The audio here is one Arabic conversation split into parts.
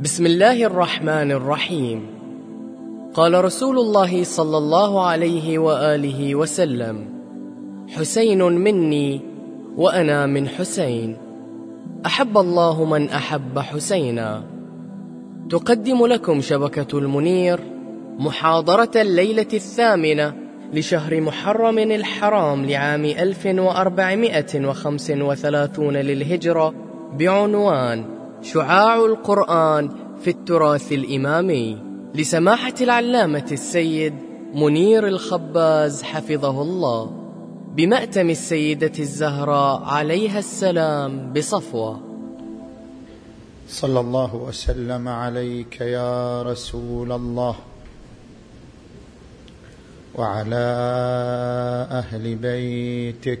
بسم الله الرحمن الرحيم قال رسول الله صلى الله عليه واله وسلم حسين مني وأنا من حسين احب الله من احب حسينا تقدم لكم شبكه المنير محاضره الليلة الثامنه لشهر محرم الحرام لعام 1435 للهجره بعنوان شعاع القرآن في التراث الإمامي. لسماحة العلامة السيد منير الخباز حفظه الله. بمأتم السيدة الزهراء عليها السلام بصفوة. صلى الله وسلم عليك يا رسول الله. وعلى أهل بيتك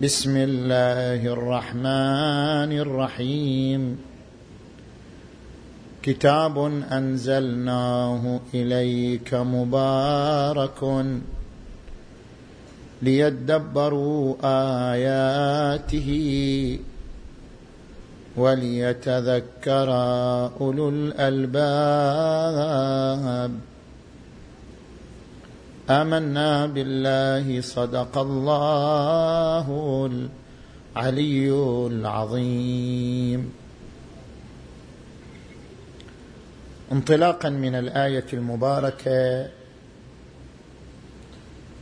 بسم الله الرحمن الرحيم. كتاب أنزلناه إليك مبارك ليدبروا آياته وليتذكر أولو الألباب. آمنا بالله صدق الله العلي العظيم. انطلاقا من الآية المباركة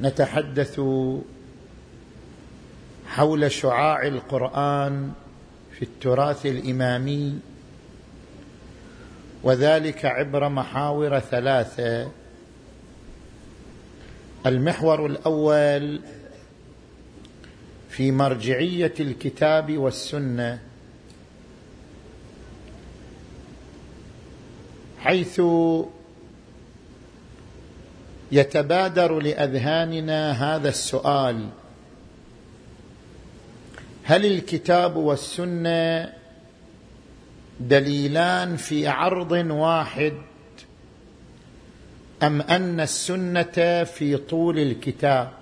نتحدث حول شعاع القرآن في التراث الإمامي وذلك عبر محاور ثلاثة المحور الأول في مرجعية الكتاب والسنة حيث يتبادر لأذهاننا هذا السؤال هل الكتاب والسنة دليلان في عرض واحد؟ أم أن السنة في طول الكتاب؟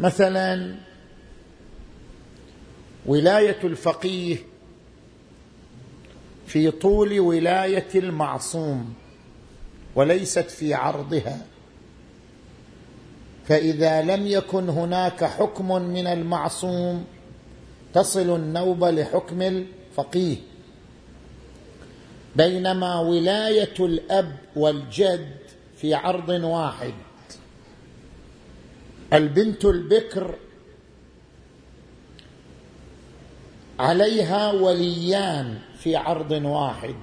مثلا ولاية الفقيه في طول ولاية المعصوم وليست في عرضها. فإذا لم يكن هناك حكم من المعصوم تصل النوبه لحكم الفقيه. بينما ولاية الأب والجد في عرض واحد. البنت البكر عليها وليان في عرض واحد.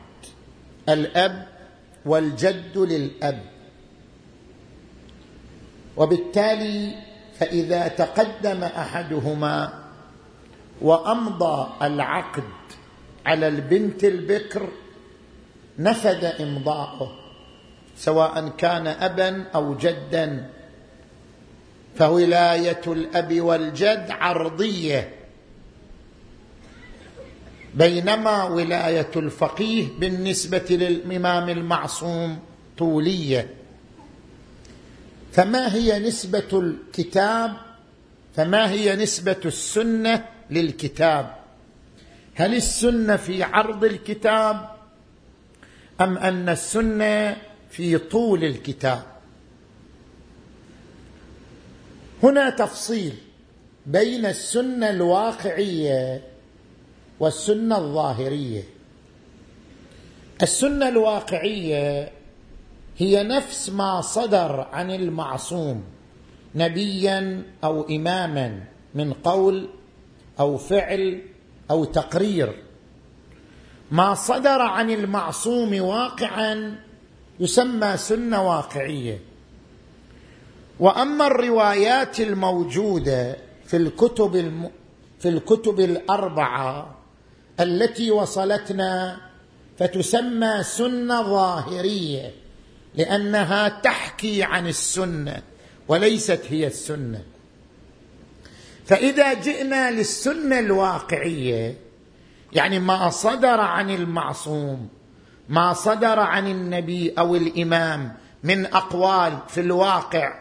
الأب والجد للأب. وبالتالي فإذا تقدم أحدهما وأمضى العقد على البنت البكر نفد امضاؤه سواء كان ابا أو جدا. فولايه الأب والجد عرضية. بينما ولاية الفقيه بالنسبة للإمام المعصوم طولية. فما هي نسبة الكتاب؟ فما هي نسبة السنة للكتاب؟ هل السنة في عرض الكتاب؟ أم أن السنة في طول الكتاب؟ هنا تفصيل بين السنة الواقعية والسنة الظاهرية. السنة الواقعية هي نفس ما صدر عن المعصوم نبيا أو اماما من قول أو فعل أو تقرير. ما صدر عن المعصوم واقعا يسمى سنة واقعية. وأما الروايات الموجودة في الكتب الم... في الكتب الأربعة التي وصلتنا فتسمى سنة ظاهرية لأنها تحكي عن السنة وليست هي السنة. فإذا جئنا للسنة الواقعية يعني ما صدر عن المعصوم ما صدر عن النبي أو الإمام من أقوال في الواقع.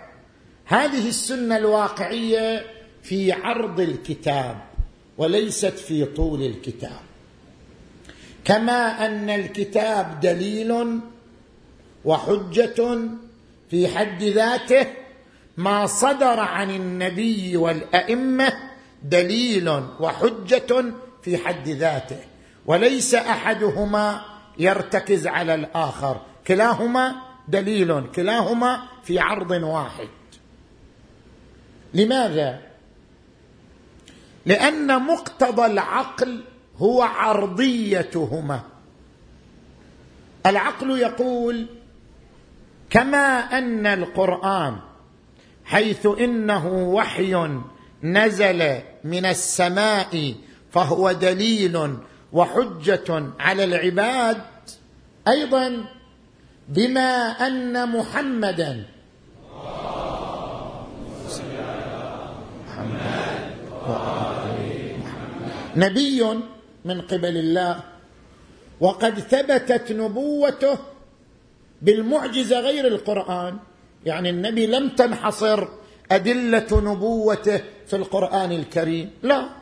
هذه السنة الواقعية في عرض الكتاب وليست في طول الكتاب. كما أن الكتاب دليل وحجة في حد ذاته ما صدر عن النبي والأئمة دليل وحجة في حد ذاته وليس أحدهما يرتكز على الآخر. كلاهما دليل كلاهما في عرض واحد. لماذا؟ لأن مقتضى العقل هو عرضيتهما. العقل يقول كما أن القرآن حيث إنه وحي نزل من السماء فهو دليل وحجة على العباد أيضا بما أن محمدا نبي من قبل الله وقد ثبتت نبوته بالمعجزة غير القرآن. يعني النبي لم تنحصر أدلة نبوته في القرآن الكريم. لا.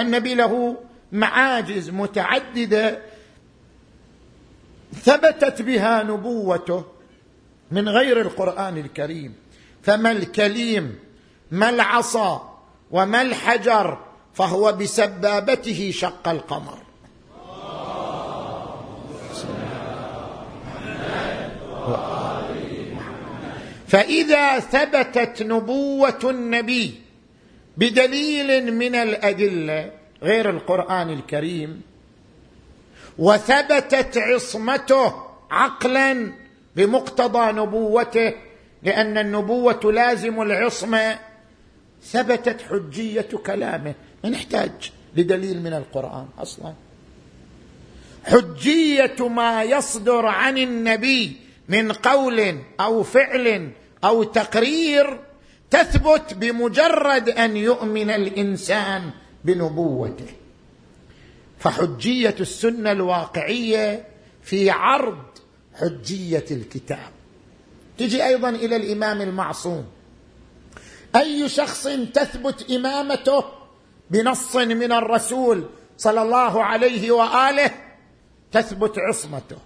النبي له معاجز متعددة ثبتت بها نبوته من غير القرآن الكريم. فما الكليم ما العصا وما الحجر فهو بسبابته شق القمر. فإذا ثبتت نبوة النبي بدليل من الأدلة غير القرآن الكريم وثبتت عصمته عقلا بمقتضى نبوته لأن النبوة لازم العصمة. ثبتت حجية كلامه. ما نحتاج لدليل من القرآن أصلا. حجية ما يصدر عن النبي من قول أو فعل أو تقرير تثبت بمجرد أن يؤمن الإنسان بنبوته. فحجية السنة الواقعية في عرض حجية الكتاب. تجي أيضا إلى الإمام المعصوم. أي شخص تثبت إمامته بنص من الرسول صلى الله عليه وآله تثبت عصمته.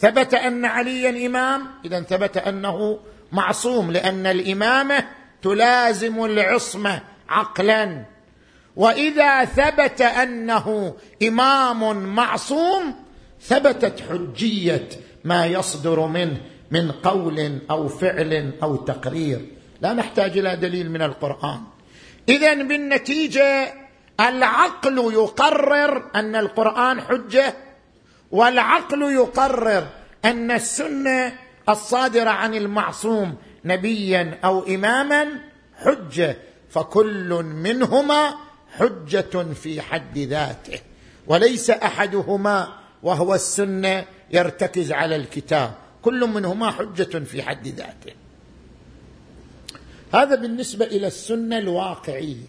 ثبت أن عليا امام اذا ثبت أنه معصوم لأن الإمامة تلازم العصمة عقلا. وإذا ثبت أنه إمام معصوم ثبتت حجية ما يصدر منه من قول أو فعل أو تقرير. لا نحتاج إلى دليل من القرآن. اذا بالنتيجة العقل يقرر أن القرآن حجة والعقل يقرر أن السنة الصادره عن المعصوم نبيا أو اماما حجة فكل منهما حجة في حد ذاته. وليس أحدهما وهو السنة يرتكز على الكتاب. كل منهما حجة في حد ذاته. هذا بالنسبة إلى السنة الواقعية.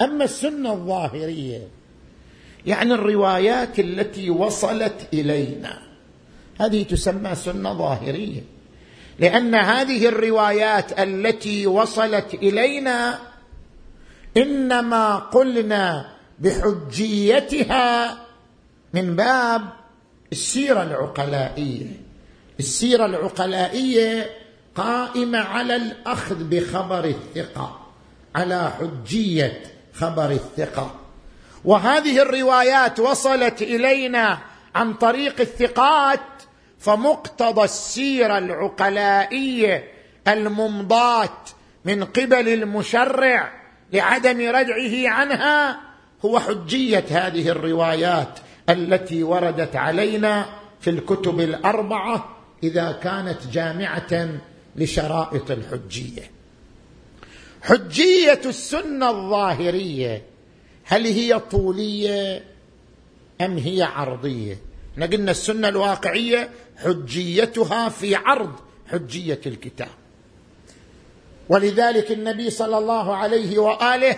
أما السنة الظاهرية يعني الروايات التي وصلت إلينا. هذه تسمى سنة ظاهرية. لأن هذه الروايات التي وصلت إلينا إنما قلنا بحجيتها من باب السيرة العقلائية. السيرة العقلائية قائمة على الأخذ بخبر الثقة على حجية خبر الثقة. وهذه الروايات وصلت إلينا عن طريق الثقات فمقتضى السيرة العقلائية الممضاة من قبل المشرع لعدم ردعه عنها هو حجية هذه الروايات التي وردت علينا في الكتب الأربعة إذا كانت جامعة لشرائط الحجية. حجية السنة الظاهرية هل هي طولية أم هي عرضية؟ إحنا قلنا السنة الواقعية حجيتها في عرض حجية الكتاب. ولذلك النبي صلى الله عليه وآله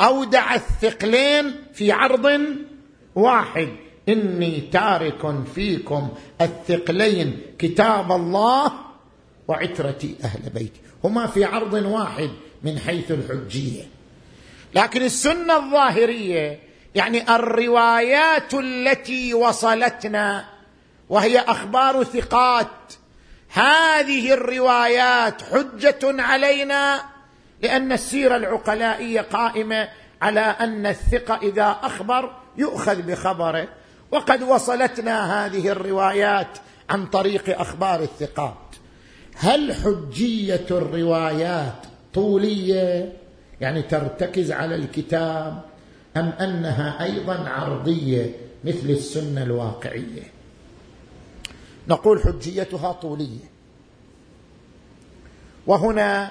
أودع الثقلين في عرض واحد. إني تارك فيكم الثقلين كتاب الله وعترتي أهل بيتي. هما في عرض واحد من حيث الحجية. لكن السنة الظاهرية يعني الروايات التي وصلتنا وهي أخبار ثقات. هذه الروايات حجة علينا لأن السيرة العقلائية قائمة على أن الثقة إذا أخبر يؤخذ بخبره. وقد وصلتنا هذه الروايات عن طريق أخبار الثقات. هل حجية الروايات طولية؟ يعني ترتكز على الكتاب أم أنها أيضا عرضية مثل السنة الواقعية؟ نقول حجيتها طولية. وهنا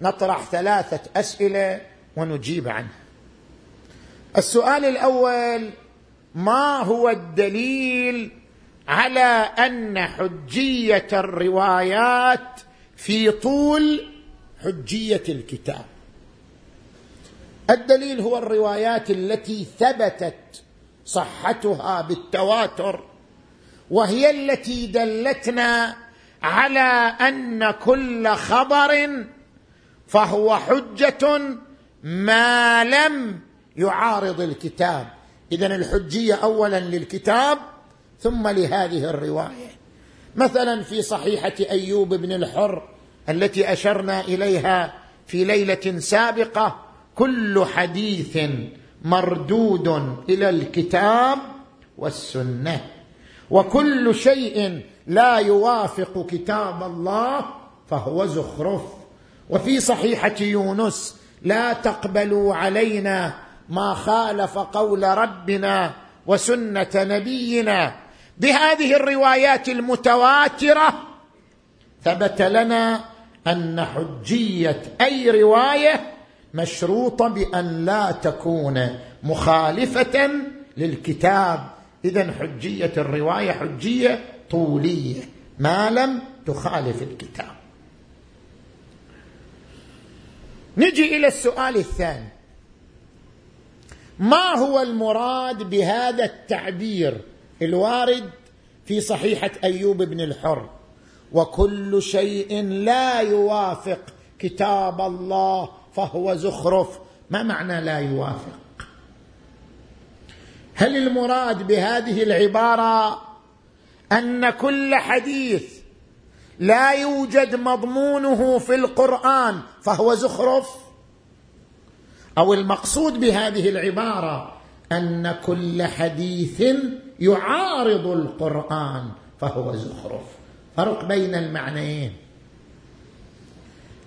نطرح ثلاثة أسئلة ونجيب عنها. السؤال الأول ما هو الدليل على أن حجية الروايات في طول حجية الكتاب؟ الدليل هو الروايات التي ثبتت صحتها بالتواتر وهي التي دلتنا على أن كل خبر فهو حجة ما لم يعارض الكتاب. اذا الحجية اولا للكتاب ثم لهذه الرواية. مثلا في صحيحة أيوب بن الحر التي أشرنا إليها في ليلة سابقة كل حديث مردود إلى الكتاب والسنة. وكل شيء لا يوافق كتاب الله فهو زخرف. وفي صحيحة يونس لا تقبلوا علينا ما خالف قول ربنا وسنة نبينا. بهذه الروايات المتواترة ثبت لنا أن حجية أي رواية مشروطة بأن لا تكون مخالفة للكتاب. اذا حجية الرواية حجية طولية ما لم تخالف الكتاب. نجي إلى السؤال الثاني. ما هو المراد بهذا التعبير الوارد في صحيحة أيوب بن الحر؟ وكل شيء لا يوافق كتاب الله فهو زخرف ما معنى لا يوافق؟ هل المراد بهذه العبارة أن كل حديث لا يوجد مضمونه في القرآن فهو زخرف؟ أو المقصود بهذه العبارة أن كل حديث يعارض القرآن فهو زخرف؟ فرق بين المعنيين.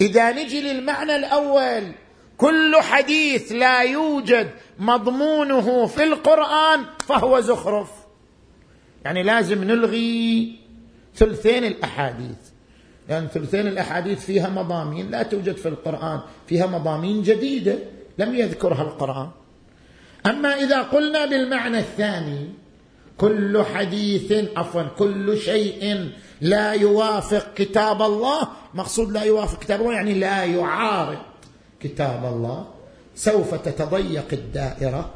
إذا نجي للمعنى الأول كل حديث لا يوجد مضمونه في القرآن فهو زخرف. يعني لازم نلغي ثلثين الأحاديث. يعني ثلثين الأحاديث فيها مضامين لا توجد في القرآن فيها مضامين جديدة لم يذكرها القرآن. أما إذا قلنا بالمعنى الثاني كل حديث عفوا كل شيء لا يوافق كتاب الله. مقصود لا يوافق كتاب الله يعني لا يعارض كتاب الله. سوف تتضيق الدائرة.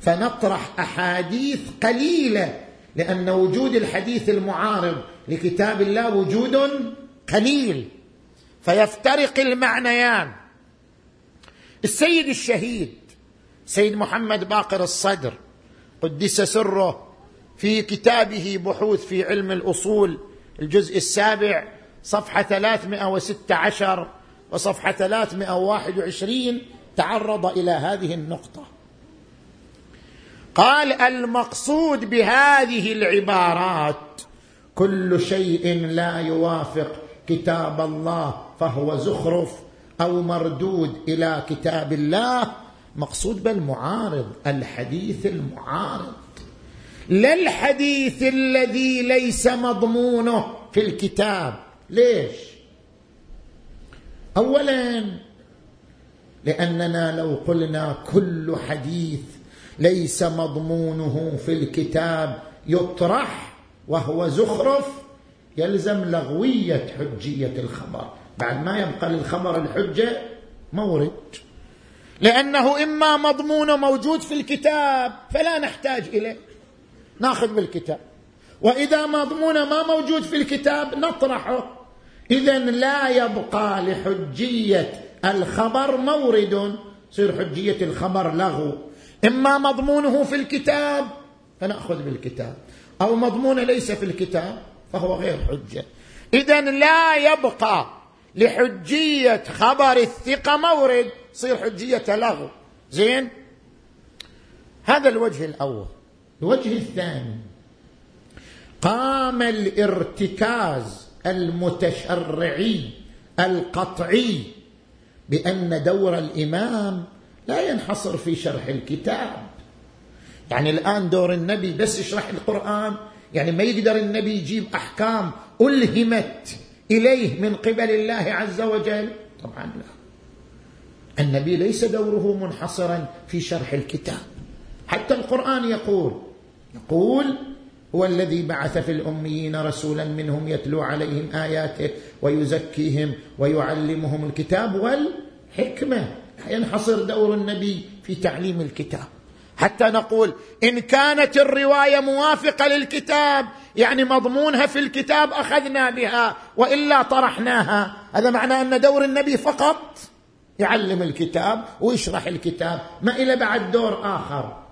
فنطرح أحاديث قليلة لأن وجود الحديث المعارض لكتاب الله وجود قليل. فيفترق المعنيان. السيد الشهيد سيد محمد باقر الصدر قدس سره في كتابه بحوث في علم الأصول. الجزء السابع صفحة 316 وصفحة 321 تعرض إلى هذه النقطة. قال المقصود بهذه العبارات كل شيء لا يوافق كتاب الله فهو زخرف أو مردود إلى كتاب الله. مقصود بالمعارض الحديث المعارض. لا الحديث الذي ليس مضمونه في الكتاب. ليش؟ اولا لأننا لو قلنا كل حديث ليس مضمونه في الكتاب يطرح وهو زخرف يلزم لغوية حجية الخبر. بعد ما يبقى للخبر الحجة مورد. لأنه إما مضمونه موجود في الكتاب فلا نحتاج إليه. ناخذ بالكتاب. وإذا مضمونه ما موجود في الكتاب نطرحه. اذا لا يبقى لحجية الخبر مورد. تصير حجية الخبر لغو إما مضمونه في الكتاب فنأخذ بالكتاب. أو مضمونه ليس في الكتاب فهو غير حجة. اذا لا يبقى لحجية خبر الثقة مورد. تصير حجية لغو زين؟ هذا الوجه الأول. الوجه الثاني. قام الارتكاز المتشرعي القطعي بأن دور الإمام لا ينحصر في شرح الكتاب. يعني الآن دور النبي بس يشرح القرآن يعني ما يقدر النبي يجيب أحكام ألهمت إليه من قبل الله عز وجل؟ طبعا لا. النبي ليس دوره منحصرا في شرح الكتاب. حتى القرآن يقول يقول هو الذي بعث في الأميين رسولا منهم يتلو عليهم آياته ويزكيهم ويعلمهم الكتاب والحكمة. ينحصر دور النبي في تعليم الكتاب. حتى نقول إن كانت الرواية موافقة للكتاب يعني مضمونها في الكتاب أخذنا بها وإلا طرحناها. هذا معناه أن دور النبي فقط يعلم الكتاب ويشرح الكتاب ما إلى بعد دور آخر.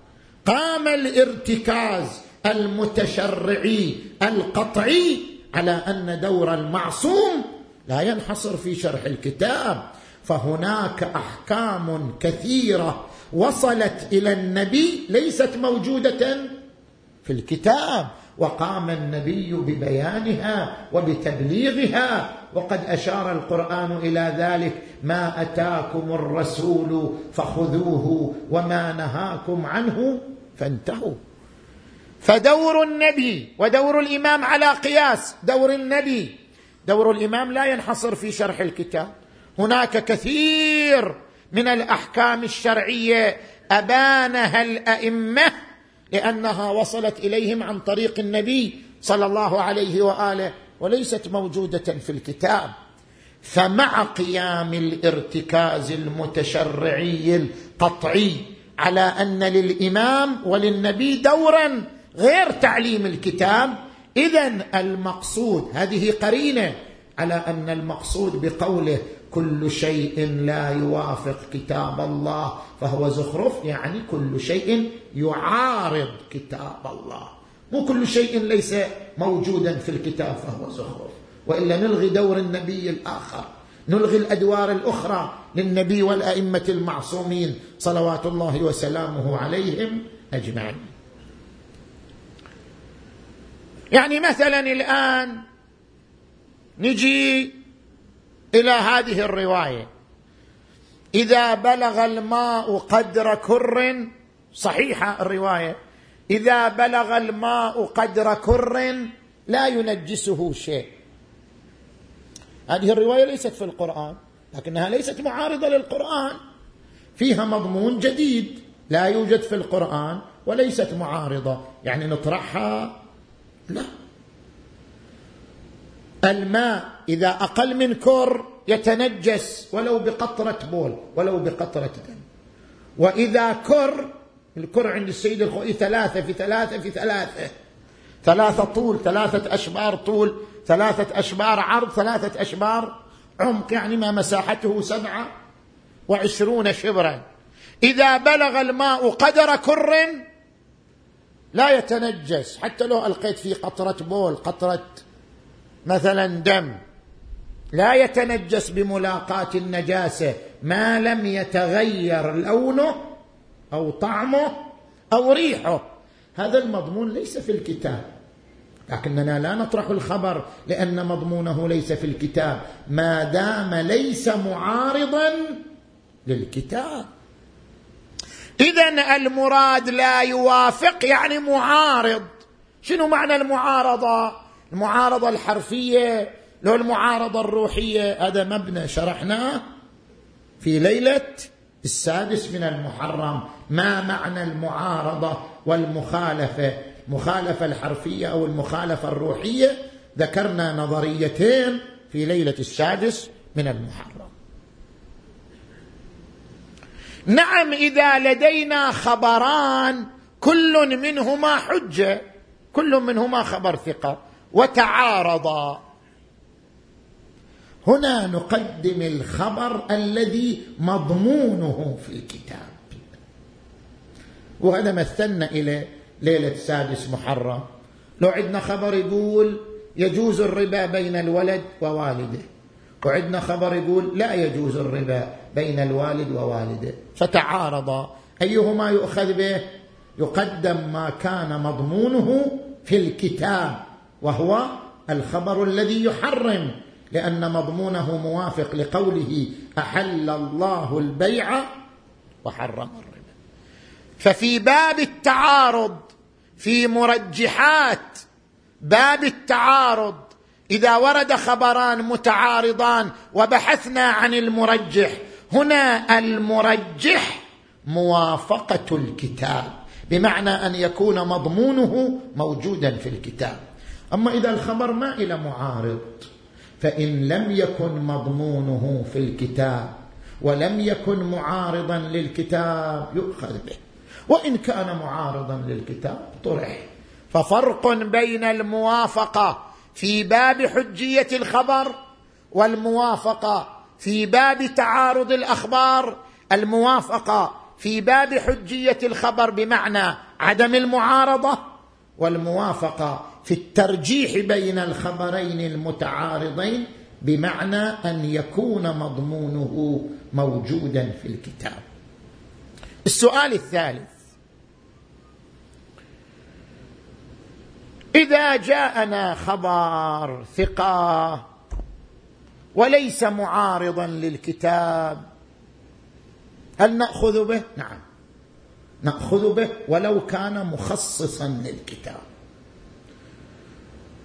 قام الارتكاز المتشرعي القطعي على أن دور المعصوم لا ينحصر في شرح الكتاب فهناك أحكام كثيرة وصلت إلى النبي ليست موجودة في الكتاب وقام النبي ببيانها وبتبليغها وقد أشار القرآن إلى ذلك ما أتاكم الرسول فخذوه وما نهاكم عنه فانتهوا. فدور النبي ودور الإمام على قياس دور النبي. دور الإمام لا ينحصر في شرح الكتاب. هناك كثير من الأحكام الشرعية أبانها الأئمة لأنها وصلت إليهم عن طريق النبي صلى الله عليه وآله وليست موجودة في الكتاب. فمع قيام الارتكاز المتشرعي القطعي على أن للإمام وللنبي دورا غير تعليم الكتاب. اذا المقصود هذه قرينة على أن المقصود بقوله كل شيء لا يوافق كتاب الله فهو زخرف يعني كل شيء يعارض كتاب الله. مو كل شيء ليس موجودا في الكتاب فهو زخرف. وإلا نلغي دور النبي الآخر نلغي الأدوار الأخرى. للنبي والأئمة المعصومين صلوات الله وسلامه عليهم أجمعين. يعني مثلا الآن نجي إلى هذه الرواية. إذا بلغ الماء قدر كر صحيحة الرواية. إذا بلغ الماء قدر كر لا ينجسه شيء. هذه الرواية ليست في القرآن. لكنها ليست معارضة للقرآن. فيها مضمون جديد لا يوجد في القرآن وليست معارضة. يعني نطرحها؟ لا. الماء إذا أقل من كر يتنجس ولو بقطرة بول ولو بقطرة دم. وإذا كر الكر عند السيد الخوئي ثلاثة في ثلاثة في ثلاثة. ثلاثة طول ثلاثة أشبار طول ثلاثة أشبار عرض ثلاثة أشبار عمق يعني ما مساحته سبعة وعشرون شبرا. إذا بلغ الماء قدر كر لا يتنجس. حتى لو ألقيت فيه قطرة بول قطرة مثلا دم لا يتنجس بملاقاه النجاسة. ما لم يتغير لونه أو طعمه أو ريحه. هذا المضمون ليس في الكتاب. لكننا لا نطرح الخبر لأن مضمونه ليس في الكتاب. ما دام ليس معارضا للكتاب. اذا المراد لا يوافق يعني معارض. شنو معنى المعارضة؟ المعارضة الحرفية لو المعارضة الروحية هذا مبنى شرحناه في ليلة السادس من المحرم. ما معنى المعارضة والمخالفة؟ المخالفه الحرفية أو المخالفة الروحية ذكرنا نظريتين في ليلة السادس من المحرم. نعم إذا لدينا خبران كل منهما حجة كل منهما خبر ثقة وتعارضا. هنا نقدم الخبر الذي مضمونه في الكتاب. وهذا مثلنا إلى ليلة سادس محرم. لو عندنا خبر يقول يجوز الربا بين الولد ووالده. وعندنا خبر يقول لا يجوز الربا بين الوالد ووالده. فتعارضا أيهما يؤخذ به؟ يقدم ما كان مضمونه في الكتاب وهو الخبر الذي يحرم لأن مضمونه موافق لقوله أحل الله البيع وحرم الربا. ففي باب التعارض في مرجحات باب التعارض. إذا ورد خبران متعارضان وبحثنا عن المرجح هنا المرجح موافقة الكتاب بمعنى أن يكون مضمونه موجودا في الكتاب. أما إذا الخبر ما إلى معارض فإن لم يكن مضمونه في الكتاب ولم يكن معارضا للكتاب يؤخذ به. وإن كان معارضا للكتاب طرح. ففرق بين الموافقة في باب حجية الخبر والموافقة في باب تعارض الأخبار الموافقة في باب حجية الخبر بمعنى عدم المعارضة والموافقة في الترجيح بين الخبرين المتعارضين بمعنى أن يكون مضمونه موجودا في الكتاب. السؤال الثالث. إذا جاءنا خبر ثقة وليس معارضا للكتاب هل نأخذ به؟ نعم. نأخذ به ولو كان مخصصا للكتاب.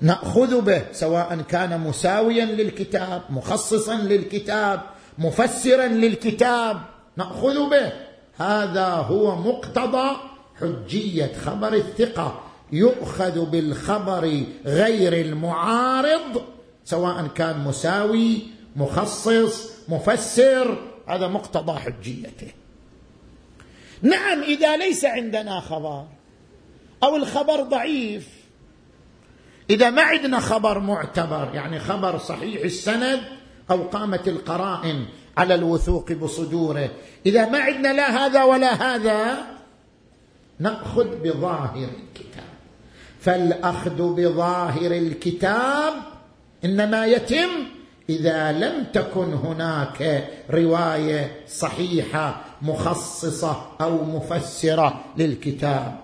نأخذ به سواء كان مساويا للكتاب مخصصا للكتاب مفسرا للكتاب نأخذ به. هذا هو مقتضى حجية خبر الثقة. يؤخذ بالخبر غير المعارض سواء كان مساوي مخصص مفسر هذا مقتضى حجيته. نعم إذا ليس عندنا خبر أو الخبر ضعيف إذا ما عندنا خبر معتبر يعني خبر صحيح السند أو قامت القرائن على الوثوق بصدوره إذا ما عندنا لا هذا ولا هذا نأخذ بظاهر الكتاب. فالأخذ بظاهر الكتاب إنما يتم إذا لم تكن هناك رواية صحيحة مخصصة أو مفسرة للكتاب.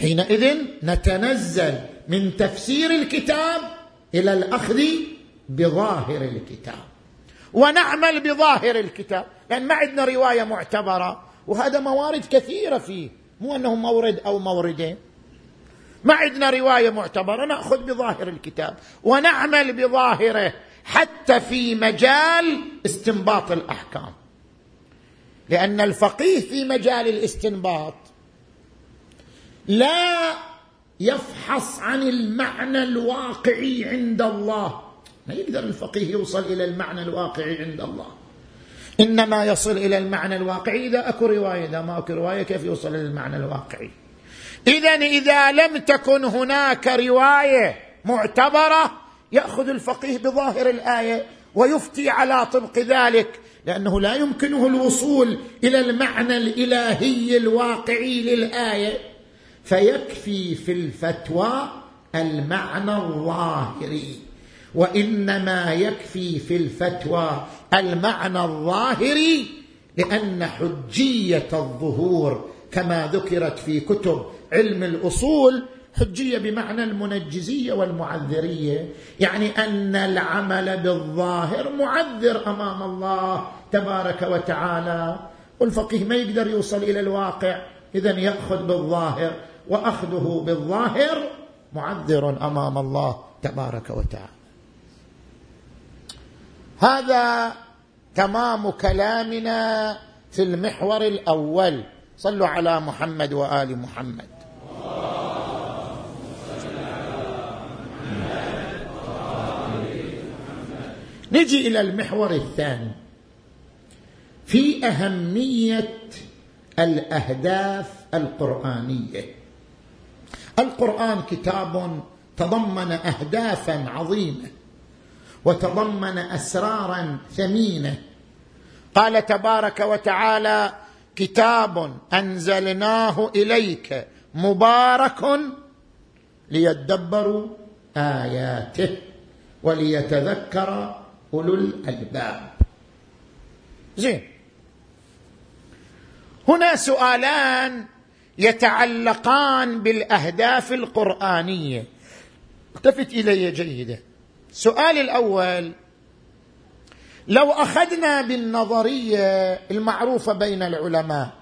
حينئذ نتنزل من تفسير الكتاب إلى الأخذ بظاهر الكتاب. ونعمل بظاهر الكتاب. لأن ما عندنا رواية معتبرة وهذا موارد كثيرة فيه. مو أنه مورد أو موردين. ما عندنا رواية معتبرة نأخذ بظاهر الكتاب ونعمل بظاهره حتى في مجال استنباط الأحكام. لأن الفقيه في مجال الاستنباط لا يفحص عن المعنى الواقعي عند الله. ما يقدر الفقيه يوصل إلى المعنى الواقعي عند الله. إنما يصل إلى المعنى الواقعي إذا أكو رواية إذا ما أكو رواية كيف يوصل إلى المعنى الواقعي؟ اذا إذا لم تكن هناك رواية معتبرة يأخذ الفقيه بظاهر الآية ويفتي على طبق ذلك لأنه لا يمكنه الوصول إلى المعنى الإلهي الواقعي للآية. فيكفي في الفتوى المعنى الظاهري وإنما يكفي في الفتوى المعنى الظاهري لأن حجية الظهور كما ذكرت في كتب علم الأصول حجية بمعنى المنجزية والمعذرية. يعني أن العمل بالظاهر معذر أمام الله تبارك وتعالى. والفقيه ما يقدر يوصل إلى الواقع. اذا يأخذ بالظاهر وأخذه بالظاهر معذر أمام الله تبارك وتعالى. هذا تمام كلامنا في المحور الأول. صلوا على محمد وآل محمد. نجي إلى المحور الثاني. في أهمية الأهداف القرآنية. القرآن كتاب تضمن اهدافا عظيمة وتضمن اسرارا ثمينة. قال تبارك وتعالى كتاب أنزلناه إليك مبارك ليدبروا آياته وليتذكر أولو الألباب. زين. هنا سؤالان يتعلقان بالأهداف القرآنية. التفت إلي جيدا السؤال الأول لو أخذنا بالنظرية المعروفة بين العلماء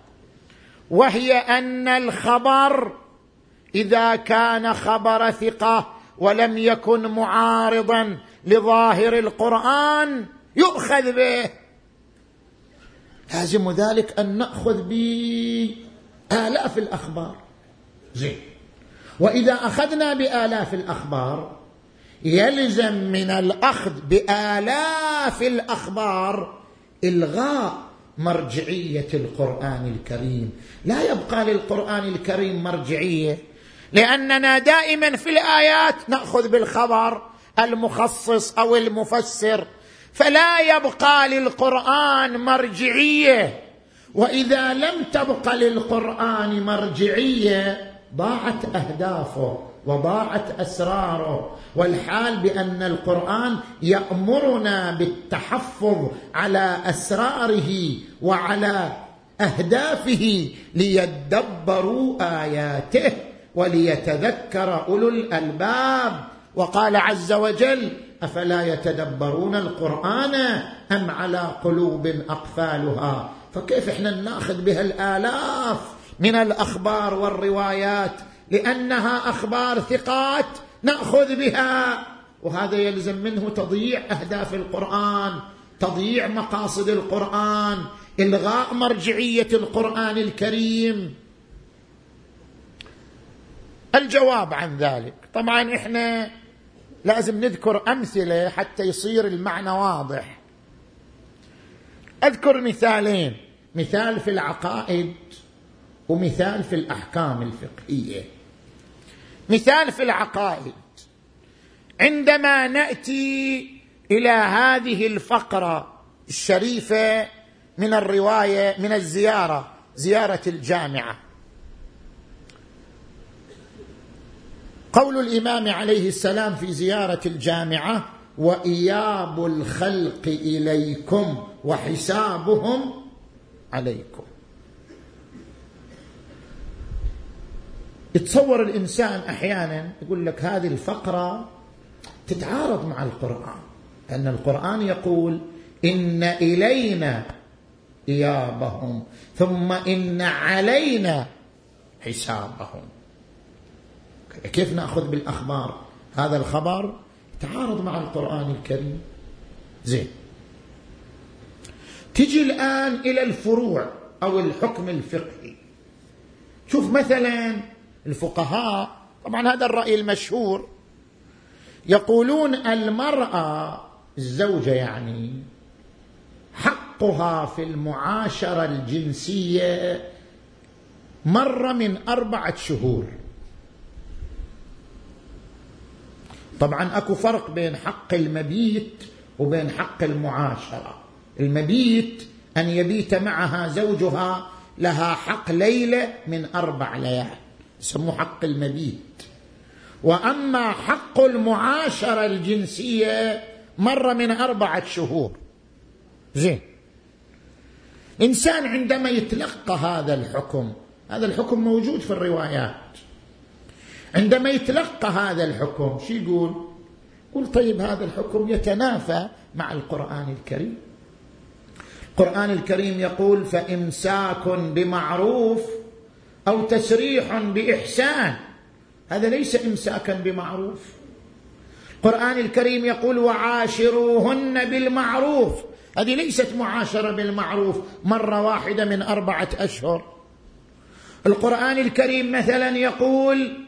وهي أن الخبر إذا كان خبر ثقة ولم يكن معارضا لظاهر القرآن يؤخذ به. لازم ذلك أن نأخذ بآلاف الأخبار. زين. وإذا أخذنا بآلاف الأخبار يلزم من الأخذ بآلاف الأخبار إلغاء مرجعية القرآن الكريم. لا يبقى للقرآن الكريم مرجعية لأننا دائما في الآيات نأخذ بالخبر المخصص أو المفسر فلا يبقى للقرآن مرجعية. وإذا لم تبق للقرآن مرجعية ضاعت أهدافه. وضاعت أسراره. والحال بأن القرآن يأمرنا بالتحفظ على أسراره وعلى أهدافه ليدبروا آياته وليتذكر أولو الألباب. وقال عز وجل أفلا يتدبرون القرآن أم على قلوب أقفالها؟ فكيف إحنا ناخذ بها الآلاف من الأخبار والروايات لأنها أخبار ثقات نأخذ بها. وهذا يلزم منه تضييع أهداف القرآن تضييع مقاصد القرآن إلغاء مرجعية القرآن الكريم. الجواب عن ذلك طبعا إحنا لازم نذكر أمثلة حتى يصير المعنى واضح. أذكر مثالين مثال في العقائد ومثال في الأحكام الفقهية. مثال في العقائد. عندما نأتي إلى هذه الفقرة الشريفة من الرواية من الزيارة زيارة الجامعة. قول الإمام عليه السلام في زيارة الجامعة وإياب الخلق إليكم وحسابهم عليكم. يتصور الإنسان أحيانا يقول لك هذه الفقرة تتعارض مع القرآن لأن القرآن يقول إن إلينا إيابهم ثم إن علينا حسابهم. كيف نأخذ بالأخبار؟ هذا الخبر تعارض مع القرآن الكريم. زين. تجي الآن إلى الفروع أو الحكم الفقهي. شوف مثلا الفقهاء طبعا هذا الرأي المشهور يقولون المرأة الزوجة يعني حقها في المعاشرة الجنسية مر من أربعة شهور. طبعا أكو فرق بين حق المبيت وبين حق المعاشرة. المبيت أن يبيت معها زوجها لها حق ليلة من أربع ليال. يسموه حق المبيت. وأما حق المعاشره الجنسية مر من أربعة شهور. زين. إنسان عندما يتلقى هذا الحكم هذا الحكم موجود في الروايات. عندما يتلقى هذا الحكم شو يقول؟ يقول طيب هذا الحكم يتنافى مع القرآن الكريم. القرآن الكريم يقول فإمساك بمعروف أو تسريح بإحسان. هذا ليس إمساكا بمعروف. القرآن الكريم يقول وعاشروهن بالمعروف. هذه ليست معاشرة بالمعروف مرة واحدة من أربعة أشهر. القرآن الكريم مثلا يقول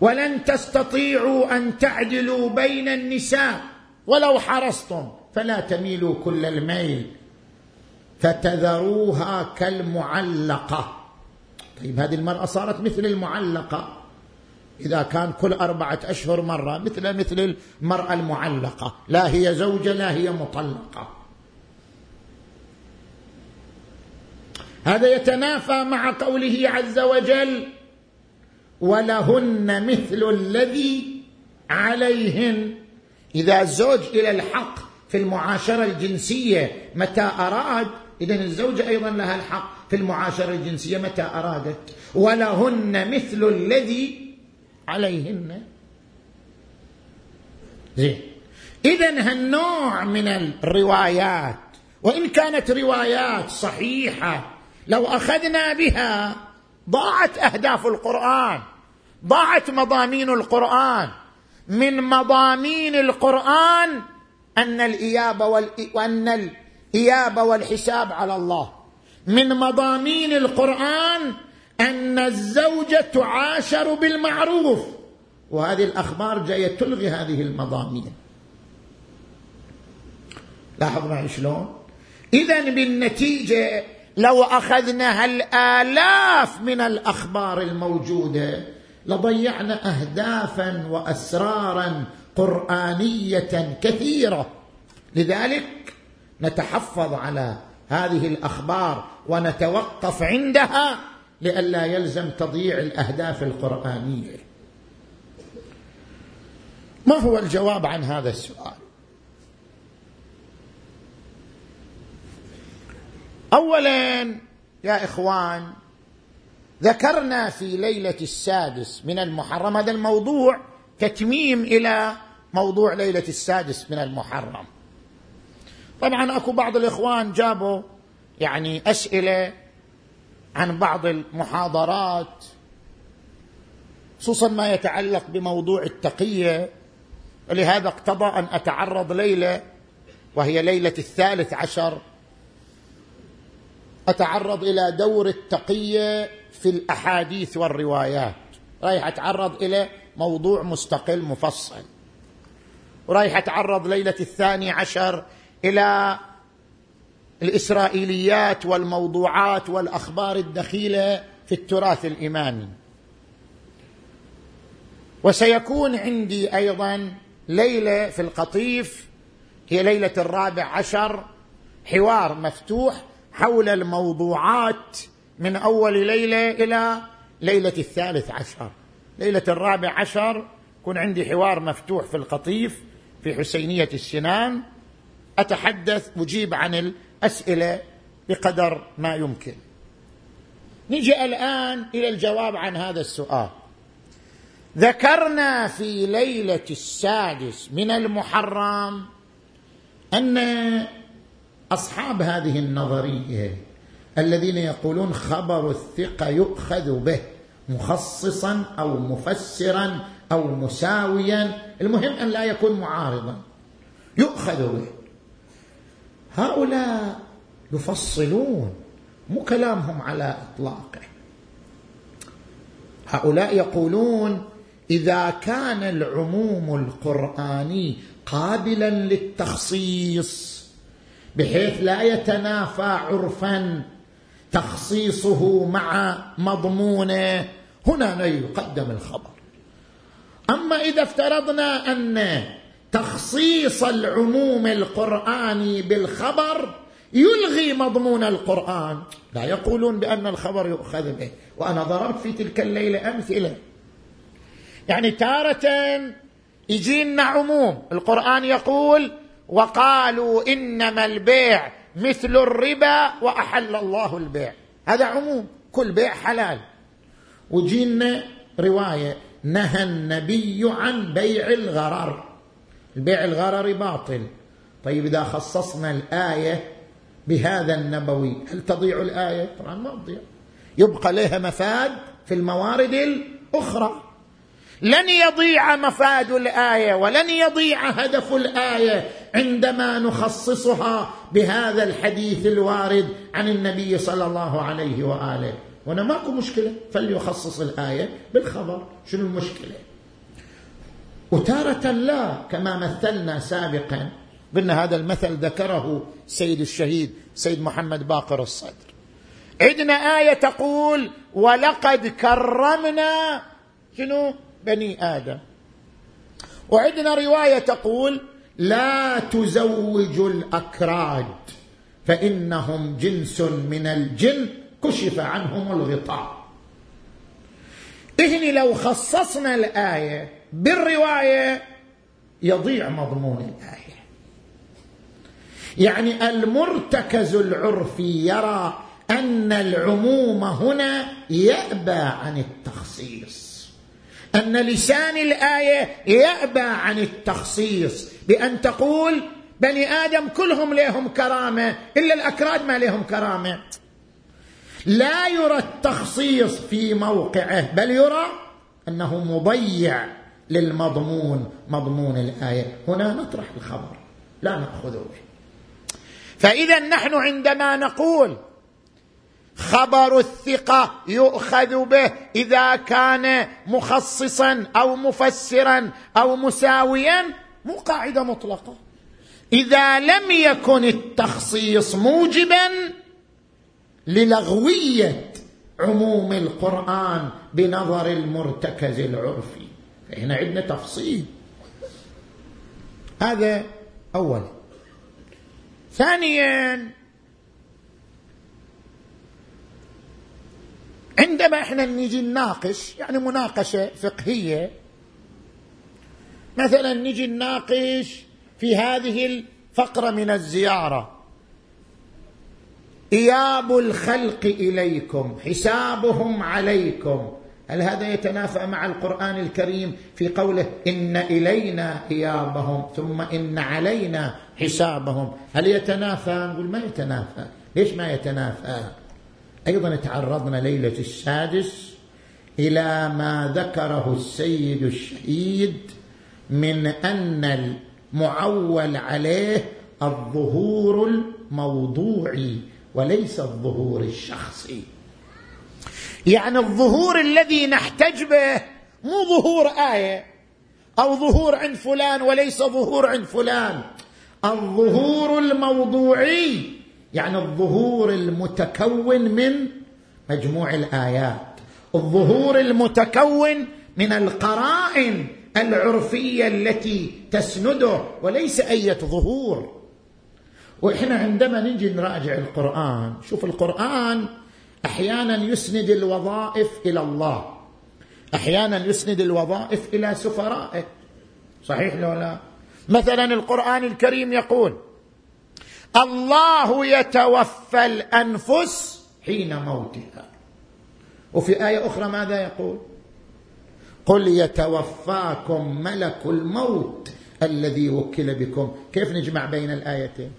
ولن تستطيعوا أن تعدلوا بين النساء ولو حرصتم فلا تميلوا كل الميل. فتذروها كالمعلقة. طيب هذه المرأة صارت مثل المعلقة. إذا كان كل أربعة أشهر مرة مثل مثل المرأة المعلقة. لا هي زوجة لا هي مطلقة. هذا يتنافى مع قوله عز وجل ولهن مثل الذي عليهن إذا الزوج إلى الحق في المعاشرة الجنسية متى أراد اذا الزوجه أيضا لها الحق في المعاشرة الجنسية متى أرادت ولهن مثل الذي عليهن. زين. اذا هالنوع من الروايات وإن كانت روايات صحيحة لو أخذنا بها ضاعت أهداف القرآن ضاعت مضامين القرآن. من مضامين القرآن أن الإياب وأن الاياب والحساب على الله. من مضامين القرآن أن الزوجة تعاشر بالمعروف. وهذه الأخبار جاية تلغي هذه المضامين. لاحظ معي شلون؟ اذا بالنتيجة لو اخذنا هالالاف من الأخبار الموجودة لضيعنا اهدافا واسرارا قرآنية كثيرة. لذلك نتحفظ على هذه الأخبار ونتوقف عندها لئلا يلزم تضييع الأهداف القرآنية. ما هو الجواب عن هذا السؤال؟ اولا يا إخوان ذكرنا في ليلة السادس من المحرم هذا الموضوع تتميم إلى موضوع ليلة السادس من المحرم. طبعا أكو بعض الإخوان جابوا يعني أسئلة عن بعض المحاضرات خصوصا ما يتعلق بموضوع التقية. ولهذا اقتضى أن أتعرض ليلة وهي ليلة الثالث عشر. أتعرض إلى دور التقية في الأحاديث والروايات. رايح أتعرض إلى موضوع مستقل مفصل. ورايح أتعرض ليلة الثاني عشر إلى الإسرائيليات والموضوعات والأخبار الدخيلة في التراث الامامي وسيكون عندي أيضا ليلة في القطيف هي ليلة الرابع عشر حوار مفتوح حول الموضوعات من أول ليلة إلى ليلة الثالث عشر. ليلة الرابع عشر يكون عندي حوار مفتوح في القطيف في حسينية السنان. أتحدث أجيب عن الأسئلة بقدر ما يمكن. نجي الآن إلى الجواب عن هذا السؤال. ذكرنا في ليلة السادس من المحرم أن أصحاب هذه النظرية الذين يقولون خبر الثقة يؤخذ به مخصصا أو مفسرا أو مساويا المهم أن لا يكون معارضا يؤخذ به. هؤلاء يفصلون مو كلامهم على إطلاقه. هؤلاء يقولون إذا كان العموم القرآني قابلا للتخصيص بحيث لا يتنافى عرفا تخصيصه مع مضمونه هنا يقدم الخبر. أما إذا افترضنا أن تخصيص العموم القراني بالخبر يلغي مضمون القرآن. لا يقولون بأن الخبر يؤخذ به. وأنا ضربت في تلك الليلة امثله يعني تارة يجينا عموم. القرآن يقول وقالوا إنما البيع مثل الربا وأحل الله البيع. هذا عموم. كل بيع حلال. وجينا رواية نهى النبي عن بيع الغرر. البيع الغرر باطل. طيب إذا خصصنا الآية بهذا النبوي هل تضيع الآية؟ طبعا ما تضيع. يبقى لها مفاد في الموارد الأخرى. لن يضيع مفاد الآية ولن يضيع هدف الآية عندما نخصصها بهذا الحديث الوارد عن النبي صلى الله عليه وآله. هنا ماكو مشكلة فليخصص الآية بالخبر. شنو المشكلة؟ وتارة لا كما مثلنا سابقا. قلنا هذا المثل ذكره سيد الشهيد سيد محمد باقر الصدر. عندنا آية تقول ولقد كرمنا شنو؟ بني آدم. وعندنا رواية تقول لا تزوجوا الأكراد فإنهم جنس من الجن كشف عنهم الغطاء. إهني لو خصصنا الآية بالرواية يضيع مضمون الآية. يعني المرتكز العرفي يرى أن العموم هنا يأبى عن التخصيص. أن لسان الآية يأبى عن التخصيص. بأن تقول بني آدم كلهم لهم كرامة إلا الأكراد ما لهم كرامة. لا يرى التخصيص في موقعه بل يرى أنه مضيع للمضمون مضمون الآية. هنا نطرح الخبر لا نأخذه فإذا نحن عندما نقول خبر الثقة يؤخذ به إذا كان مخصصا أو مفسرا أو مساويا مو قاعدة مطلقة. إذا لم يكن التخصيص موجبا للغوية عموم القرآن بنظر المرتكز العرفي. فهنا عندنا تفصيل. هذا اولا ثانيا عندما إحنا نجي نناقش يعني مناقشة فقهية مثلا نجي نناقش في هذه الفقرة من الزيارة. إياب الخلق إليكم حسابهم عليكم. هل هذا يتنافى مع القرآن الكريم في قوله إن إلينا إيابهم ثم إن علينا حسابهم؟ هل يتنافى؟ نقول ما يتنافى. ليش ما يتنافى؟ أيضا تعرضنا ليلة السادس إلى ما ذكره السيد الشهيد من أن المعول عليه الظهور الموضوعي وليس الظهور الشخصي. يعني الظهور الذي نحتج به مو ظهور آية. أو ظهور عند فلان وليس ظهور عند فلان. الظهور الموضوعي يعني الظهور المتكون من مجموع الآيات. الظهور المتكون من القرائن العرفية التي تسنده وليس أية ظهور. وإحنا عندما نجي نراجع القرآن شوف القرآن أحيانا يسند الوظائف إلى الله. أحيانا يسند الوظائف إلى سفرائه. صحيح لو لا؟ مثلا القرآن الكريم يقول الله يتوفى الأنفس حين موتها. وفي آية أخرى ماذا يقول؟ قل يتوفاكم ملك الموت الذي وكل بكم. كيف نجمع بين الآيتين؟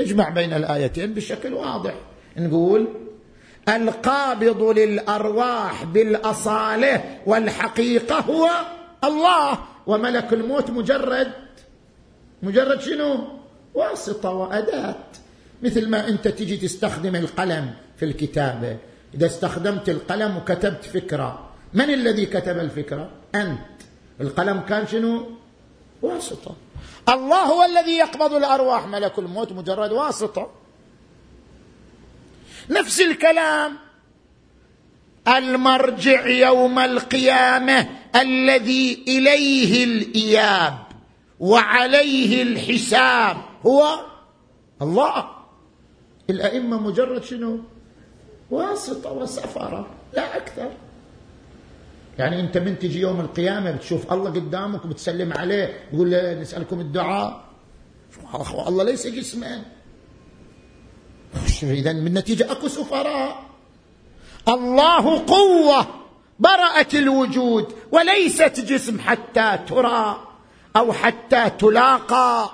نجمع بين الآيتين بشكل واضح. نقول القابض للأرواح بالاصاله والحقيقة هو الله وملك الموت مجرد مجرد شنو؟ واسطة وأداة. مثل ما أنت تجي تستخدم القلم في الكتابة. إذا استخدمت القلم وكتبت فكرة من الذي كتب الفكرة؟ أنت. القلم كان شنو؟ واسطة. الله هو الذي يقبض الأرواح ملك الموت مجرد واسطة. نفس الكلام. المرجع يوم القيامة الذي إليه الإياب وعليه الحساب هو الله. الأئمة مجرد شنو؟ واسطة وسفرة لا أكثر. يعني أنت من تجي يوم القيامة بتشوف الله قدامك وبتسلم عليه تقول له نسألكم الدعاء. الله ليس جسما اذا من نتيجة أكو سفراء. الله قوة برأت الوجود وليست جسم حتى ترى أو حتى تلاقى.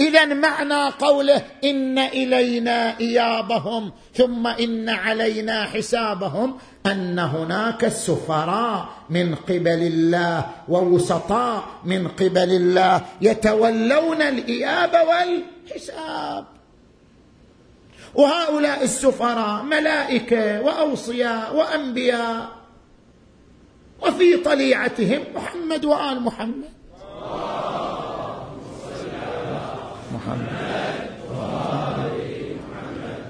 اذا معنى قوله إن إلينا إيابهم ثم إن علينا حسابهم أن هناك سفراء من قبل الله ووسطاء من قبل الله يتولون الإياب والحساب. وهؤلاء السفراء ملائكة وأوصياء وأنبياء وفي طليعتهم محمد وآل محمد. محمد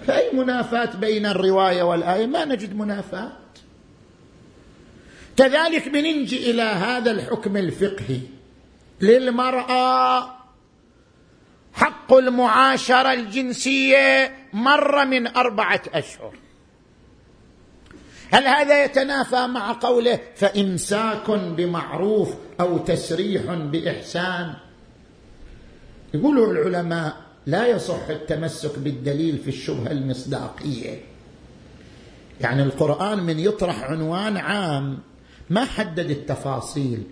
فأي منافاة بين الرواية والآية؟ ما نجد منافاة كذلك بننجي إلى هذا الحكم الفقهي. للمرأة حق المعاشرة الجنسية مر من أربعة أشهر. هل هذا يتنافى مع قوله فإمساك بمعروف أو تسريح بإحسان؟ يقولوا العلماء لا يصح التمسك بالدليل في الشبهة المصداقية. يعني القرآن من يطرح عنوان عام ما حدد التفاصيل.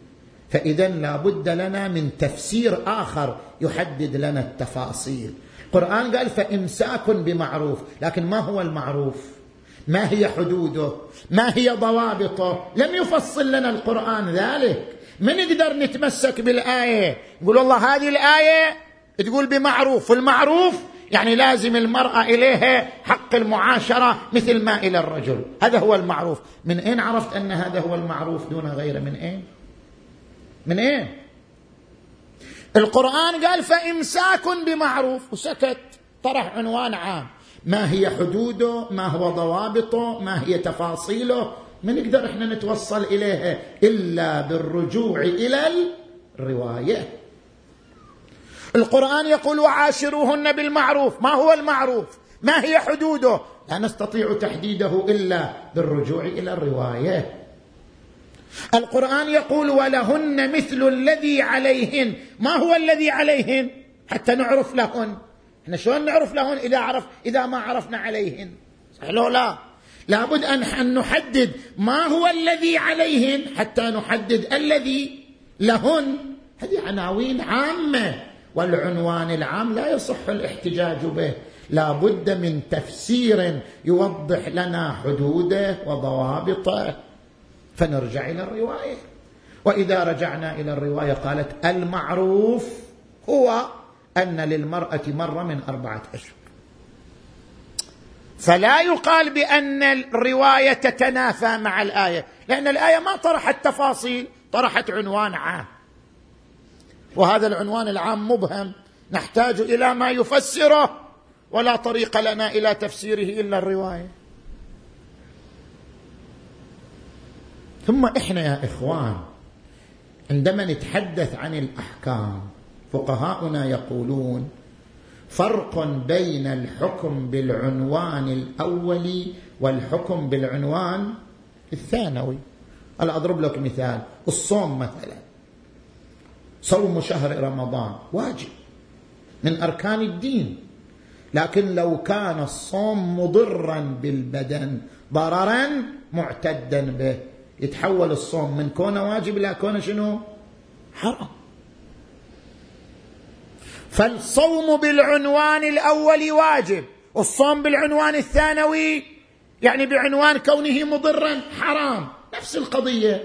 فإذا لابد لنا من تفسير آخر يحدد لنا التفاصيل. القران قال فإمساك بمعروف لكن ما هو المعروف؟ ما هي حدوده؟ ما هي ضوابطه؟ لم يفصل لنا القرآن ذلك. ما نقدر نتمسك بالآية؟ نقول والله هذه الآية تقول بمعروف والمعروف يعني لازم المرأة إليها حق المعاشرة مثل ما إلى الرجل. هذا هو المعروف. من أين عرفت أن هذا هو المعروف دون غيره؟ من أين؟ من أين القرآن قال فإمساك بمعروف وسكت طرح عنوان عام. ما هي حدوده؟ ما هو ضوابطه؟ ما هي تفاصيله؟ ما نقدر إحنا نتوصل اليها إلا بالرجوع إلى الرواية. القرآن يقول وعاشروهن بالمعروف. ما هو المعروف؟ ما هي حدوده؟ لا نستطيع تحديده إلا بالرجوع إلى الرواية. القرآن يقول ولهن مثل الذي عليهن. ما هو الذي عليهن؟ حتى نعرف لهن. إحنا شلون نعرف لهن؟ إذا عرف إذا ما عرفنا عليهن. صح لا؟ لابد أن نحدد ما هو الذي عليهن حتى نحدد الذي لهن. هذه عناوين عامة والعنوان العام لا يصح الاحتجاج به. لا بد من تفسير يوضح لنا حدوده وضوابطه. فنرجع إلى الرواية. وإذا رجعنا إلى الرواية قالت المعروف هو أن للمرأة مرة من أربعة أشهر. فلا يقال بأن الرواية تتنافى مع الآية لأن الآية ما طرحت تفاصيل طرحت عنوان عام. وهذا العنوان العام مبهم. نحتاج إلى ما يفسره ولا طريق لنا إلى تفسيره إلا الرواية. ثم إحنا يا إخوان عندما نتحدث عن الأحكام فقهاؤنا يقولون فرق بين الحكم بالعنوان الأول والحكم بالعنوان الثانوي. أنا أضرب لك مثال الصوم مثلا. صوم شهر رمضان واجب من أركان الدين لكن لو كان الصوم مضرا بالبدن ضررا معتدا به. يتحول الصوم من كونه واجب إلى كونه شنو؟ حرام. فالصوم بالعنوان الأول واجب والصوم بالعنوان الثانوي يعني بعنوان كونه مضرا حرام. نفس القضية.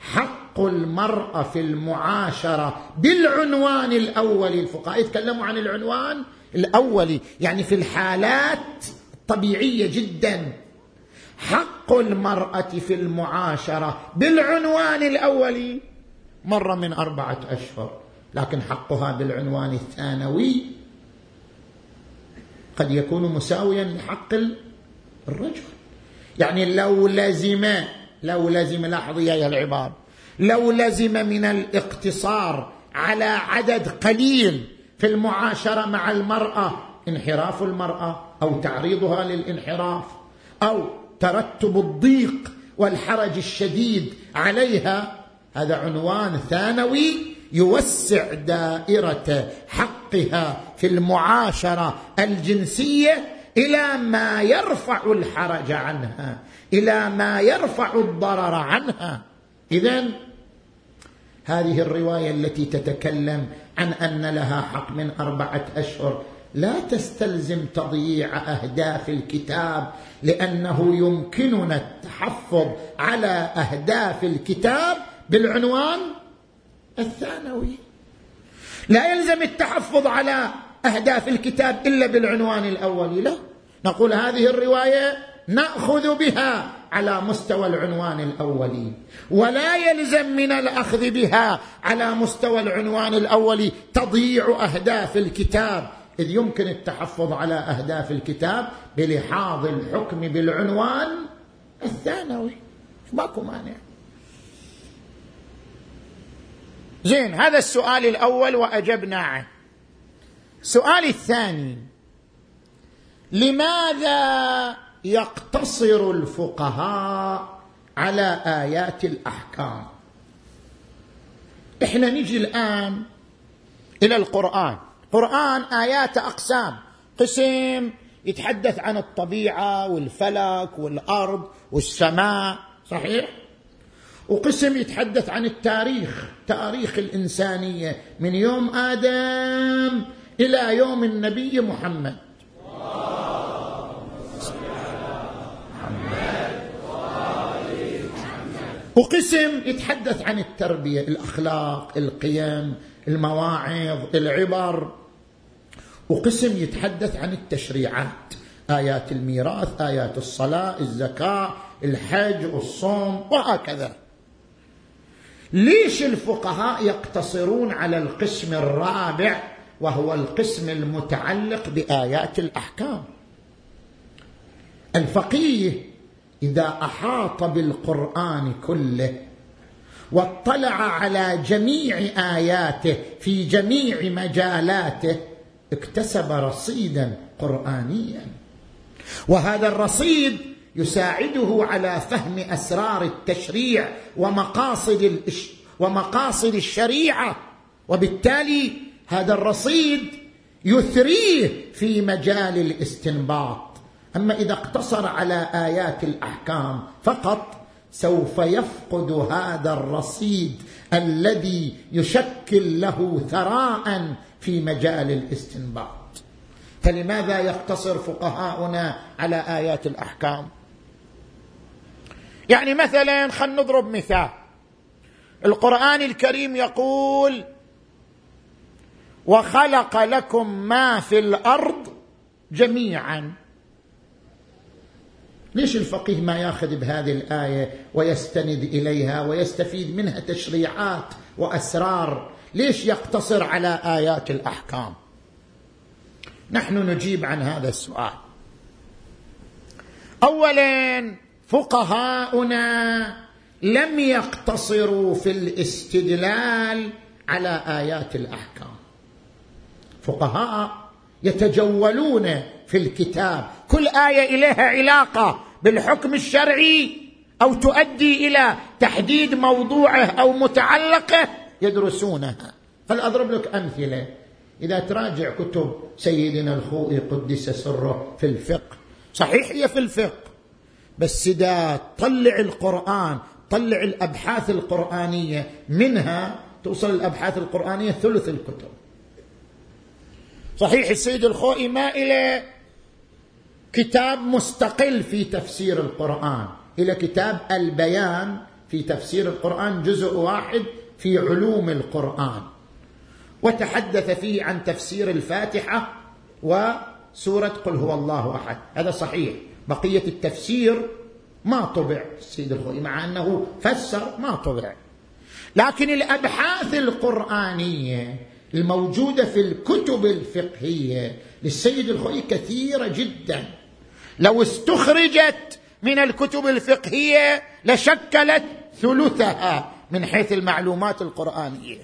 حق المرأة في المعاشرة بالعنوان الأولي الفقهاء يتكلموا عن العنوان الأولي يعني في الحالات الطبيعية جدا. حق المرأة في المعاشرة بالعنوان الأولي. مرة من أربعة أشهر لكن حقها بالعنوان الثانوي. قد يكون مساويا لحق الرجل. يعني لو لزم لو لزم لاحظوا يا العباد لو لزم من الاقتصار على عدد قليل في المعاشرة مع المرأة انحراف المرأة أو تعريضها للانحراف أو ترتب الضيق والحرج الشديد عليها. هذا عنوان ثانوي يوسع دائرة حقها في المعاشرة الجنسية إلى ما يرفع الحرج عنها إلى ما يرفع الضرر عنها. اذا هذه الرواية التي تتكلم عن أن لها حق من أربعة أشهر لا تستلزم تضييع أهداف الكتاب لأنه يمكننا التحفظ على أهداف الكتاب بالعنوان الثانوي. لا يلزم التحفظ على أهداف الكتاب إلا بالعنوان الأولي. لا. نقول هذه الرواية نأخذ بها على مستوى العنوان الأولي. ولا يلزم من الأخذ بها على مستوى العنوان الأولي تضييع أهداف الكتاب إذ يمكن التحفظ على أهداف الكتاب بلحاظ الحكم بالعنوان الثانوي. ماكو مانع. زين هذا السؤال الأول واجبنا عنه السؤال الثاني. لماذا يقتصر الفقهاء على آيات الأحكام؟ إحنا نجي الآن إلى القرآن. قرآن آيات أقسام. قسم يتحدث عن الطبيعة والفلك والأرض والسماء صحيح؟ وقسم يتحدث عن التاريخ تاريخ الإنسانية من يوم آدم إلى يوم النبي محمد. وقسم يتحدث عن التربية الأخلاق القيم المواعظ العبر. وقسم يتحدث عن التشريعات. آيات الميراث آيات الصلاة الزكاة الحج والصوم وهكذا. ليش الفقهاء يقتصرون على القسم الرابع وهو القسم المتعلق بآيات الأحكام؟ الفقيه إذا أحاط بالقرآن كله واطلع على جميع آياته في جميع مجالاته اكتسب رصيدا قرآنيا. وهذا الرصيد يساعده على فهم أسرار التشريع ومقاصد الإش ومقاصد الشريعة. وبالتالي هذا الرصيد يثريه في مجال الاستنباط. أما إذا اقتصر على آيات الأحكام فقط سوف يفقد هذا الرصيد الذي يشكل له ثراء في مجال الاستنباط. فلماذا يقتصر فقهاؤنا على آيات الأحكام؟ يعني مثلا خلينا نضرب مثال. القرآن الكريم يقول وخلق لكم ما في الأرض جميعا ليش الفقيه ما ياخذ بهذه الآية ويستند إليها ويستفيد منها تشريعات وأسرار؟ ليش يقتصر على آيات الأحكام؟ نحن نجيب عن هذا السؤال. اولا فقهاؤنا لم يقتصروا في الاستدلال على آيات الأحكام. فقهاء يتجولون في الكتاب. كل آية إليها علاقة. بالحكم الشرعي أو تؤدي إلى تحديد موضوعه أو متعلقه يدرسونها. فلاضرب لك أمثلة. إذا تراجع كتب سيدنا الخوئي قدس سره في الفقه صحيح هي في الفقه بس إذا طلع القرآن طلع الأبحاث القرآنية منها توصل الأبحاث القرآنية ثلث الكتب. صحيح السيد الخوئي ما إلى كتاب مستقل في تفسير القرآن. إلى كتاب البيان في تفسير القرآن جزء واحد في علوم القرآن. وتحدث فيه عن تفسير الفاتحة وسورة قل هو الله أحد. هذا صحيح. بقية التفسير ما طبع السيد الخوئي مع أنه فسر ما طبع. لكن الأبحاث القرآنية الموجودة في الكتب الفقهية للسيد الخوئي كثيرة جدا. لو استخرجت من الكتب الفقهية لشكلت ثلثها من حيث المعلومات القرآنية.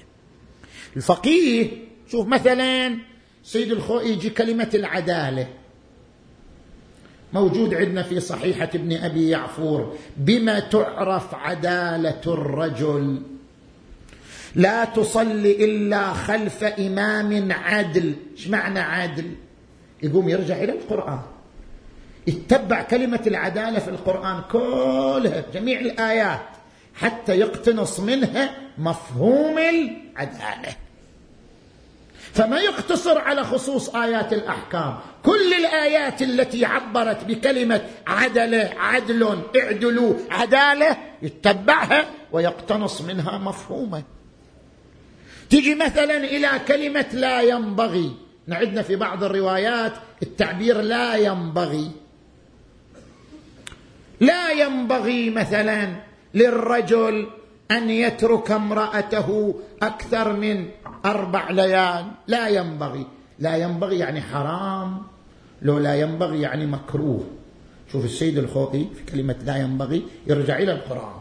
الفقيه شوف مثلا سيد الخوئي يجي كلمة العدالة. موجود عندنا في صحيحة ابن أبي يعفور بما تعرف عدالة الرجل لا تصلي إلا خلف إمام عدل. إيش معنى عدل؟ يقوم يرجع إلى القرآن. يتبع كلمة العدالة في القرآن كلها جميع الآيات حتى يقتنص منها مفهوم العدالة. فما يقتصر على خصوص آيات الأحكام كل الآيات التي عبرت بكلمة عدلة عدل اعدلوا عدالة يتبعها ويقتنص منها مفهوما. تجي مثلا إلى كلمة لا ينبغي. نعدنا في بعض الروايات التعبير لا ينبغي. لا ينبغي مثلا للرجل أن يترك امرأته أكثر من أربع ليال. لا ينبغي. لا ينبغي يعني حرام. لو لا ينبغي يعني مكروه. شوف السيد الخوئي في كلمة لا ينبغي يرجع إلى القرآن.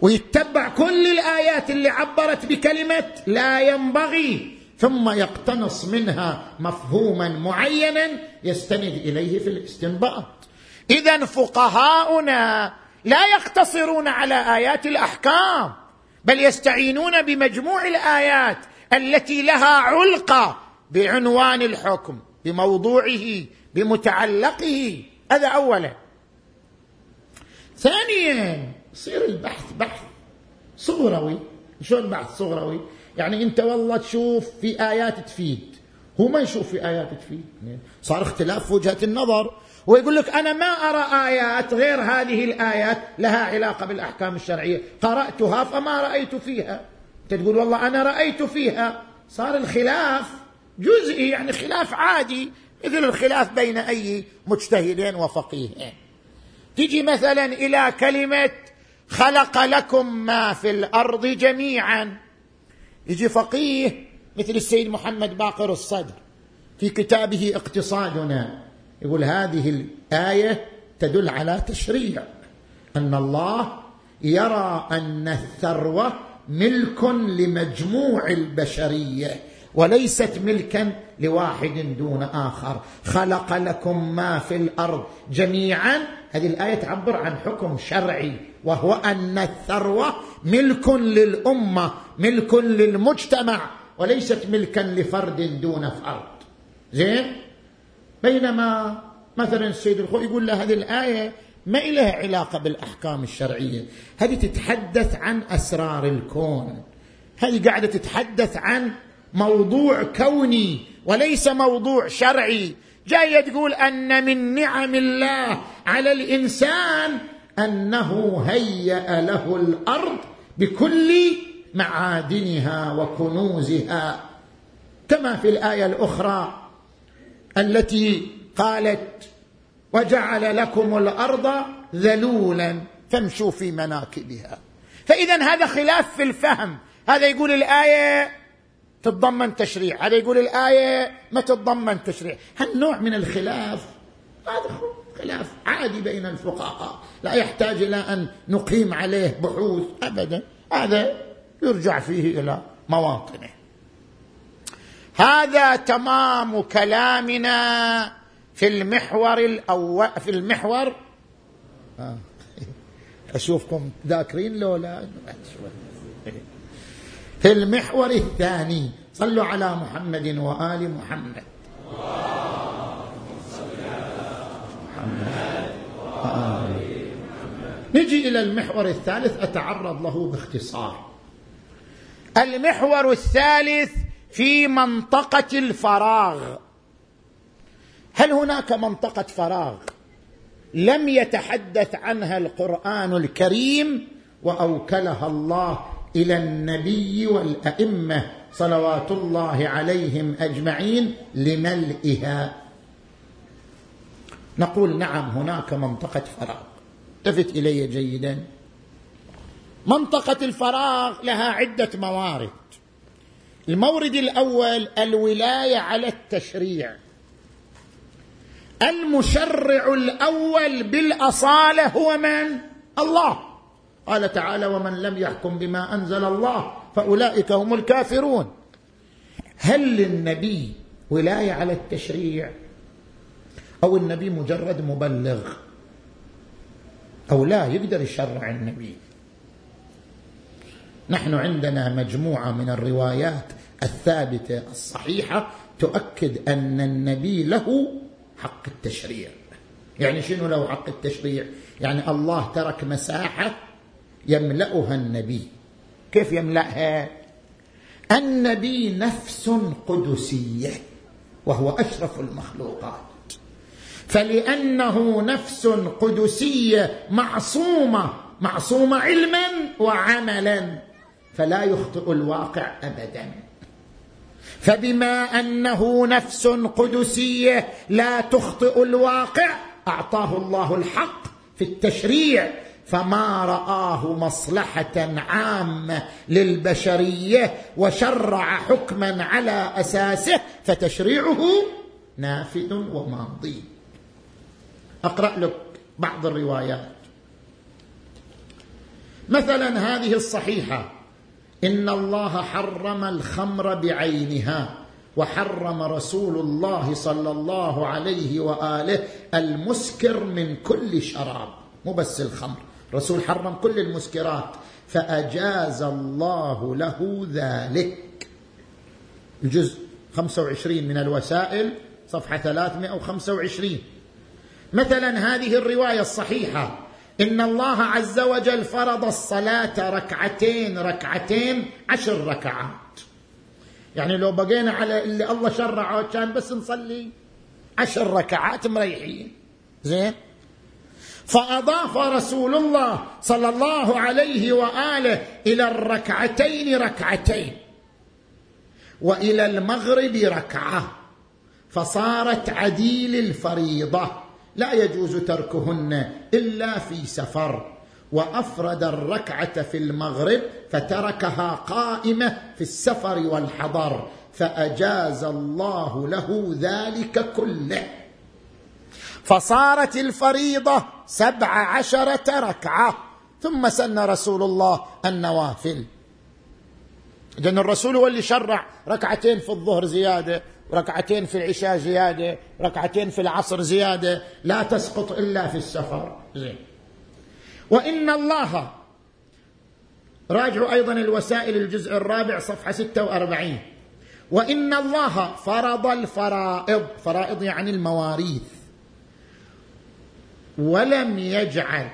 ويتبع كل الآيات اللي عبرت بكلمة لا ينبغي ثم يقتنص منها مفهوما معينا يستند إليه في الاستنباط. اذا فقهاؤنا لا يقتصرون على آيات الأحكام بل يستعينون بمجموع الآيات التي لها علقة بعنوان الحكم بموضوعه بمتعلقه. هذا اولا. ثانيا يصير البحث بحث صغروي. شلون بحث صغروي؟ يعني أنت والله تشوف في آيات تفيد. هو ما يشوف في آيات تفيد. صار اختلاف وجهة النظر. ويقول لك أنا ما أرى آيات غير هذه الآيات لها علاقة بالأحكام الشرعية. قرأتها فما رأيت فيها. أنت تقول والله أنا رأيت فيها. صار الخلاف جزئي يعني خلاف عادي. مثل الخلاف بين أي مجتهدين وفقيهين. تجي مثلا إلى كلمة خلق لكم ما في الأرض جميعا. يجي فقيه مثل السيد محمد باقر الصدر. في كتابه اقتصادنا. يقول هذه الآية تدل على تشريع أن الله يرى أن الثروة ملك لمجموع البشرية وليست ملكا لواحد دون آخر. خلق لكم ما في الأرض جميعا. هذه الآية تعبر عن حكم شرعي وهو أن الثروة ملك للأمة ملك للمجتمع وليست ملكا لفرد دون فرد. زين؟ بينما مثلا السيد الخوي يقول له هذه الآية ما لها علاقة بالأحكام الشرعية. هذه تتحدث عن أسرار الكون. هذه قاعدة تتحدث عن موضوع كوني وليس موضوع شرعي. جاية تقول أن من نعم الله على الإنسان أنه هيأ له الأرض بكل معادنها وكنوزها. كما في الآية الأخرى التي قالت وجعل لكم الأرض ذلولا فامشوا في مناكبها. فاذا هذا خلاف في الفهم. هذا يقول الآية تتضمن تشريع هذا يقول الآية ما تتضمن تشريع. هالنوع من الخلاف؟ هذا خلاف عادي بين الفقهاء. لا يحتاج إلى أن نقيم عليه بحوث ابدا. هذا يرجع فيه إلى مواطنه. هذا تمام كلامنا في المحور الأول في المحور. آه. أشوفكم ذاكرين لو لا. في المحور الثاني صلوا على محمد وآل محمد. نجي إلى المحور الثالث أتعرض له باختصار. المحور الثالث في منطقة الفراغ. هل هناك منطقة فراغ لم يتحدث عنها القرآن الكريم وأوكلها الله إلى النبي والأئمة صلوات الله عليهم أجمعين لملئها؟ نقول نعم هناك منطقة فراغ. التفت إلي جيدا. منطقة الفراغ لها عدة موارد. المورد الأول الولاية على التشريع. المشرع الأول بالأصالة هو من؟ الله. قال تعالى ومن لم يحكم بما أنزل الله فأولئك هم الكافرون. هل للنبي ولاية على التشريع؟ أو النبي مجرد مبلغ؟ أو لا يقدر يشرع النبي. نحن عندنا مجموعة من الروايات الثابتة الصحيحة تؤكد أن النبي له حق التشريع. يعني شنو له حق التشريع؟ يعني الله ترك مساحة يملأها النبي. كيف يملأها؟ النبي نفس قدسية وهو أشرف المخلوقات. فلأنه نفس قدسية معصومة معصومة علما وعملا. فلا يخطئ الواقع ابدا. فبما أنه نفس قدسية لا تخطئ الواقع أعطاه الله الحق في التشريع فما رآه مصلحة عامة للبشرية وشرع حكما على أساسه فتشريعه نافذ وماضي. أقرأ لك بعض الروايات. مثلا هذه الصحيحة. إن الله حرم الخمر بعينها وحرم رسول الله صلى الله عليه وآله المسكر من كل شراب مو بس الخمر رسول حرم كل المسكرات فأجاز الله له ذلك. الجزء 25 من الوسائل صفحة 325 مثلا هذه الرواية الصحيحة إن الله عز وجل فرض الصلاة ركعتين ركعتين عشر ركعات. يعني لو بقينا على اللي الله شرعه كان بس نصلي عشر ركعات مريحين. زين؟ فأضاف رسول الله صلى الله عليه وآله إلى الركعتين ركعتين وإلى المغرب ركعة. فصارت عديل الفريضة. لا يجوز تركهن إلا في سفر. وأفرد الركعة في المغرب فتركها قائمة في السفر والحضر فأجاز الله له ذلك كله. فصارت الفريضة سبع عشرة ركعة. ثم سن رسول الله النوافل. لأن الرسول هو اللي شرع ركعتين في الظهر زيادة. ركعتين في العشاء زيادة ركعتين في العصر زيادة لا تسقط إلا في السفر. زين. وإن الله راجعوا أيضا الوسائل الجزء الرابع صفحة 46 وإن الله فرض الفرائض فرائض يعني المواريث. ولم يجعل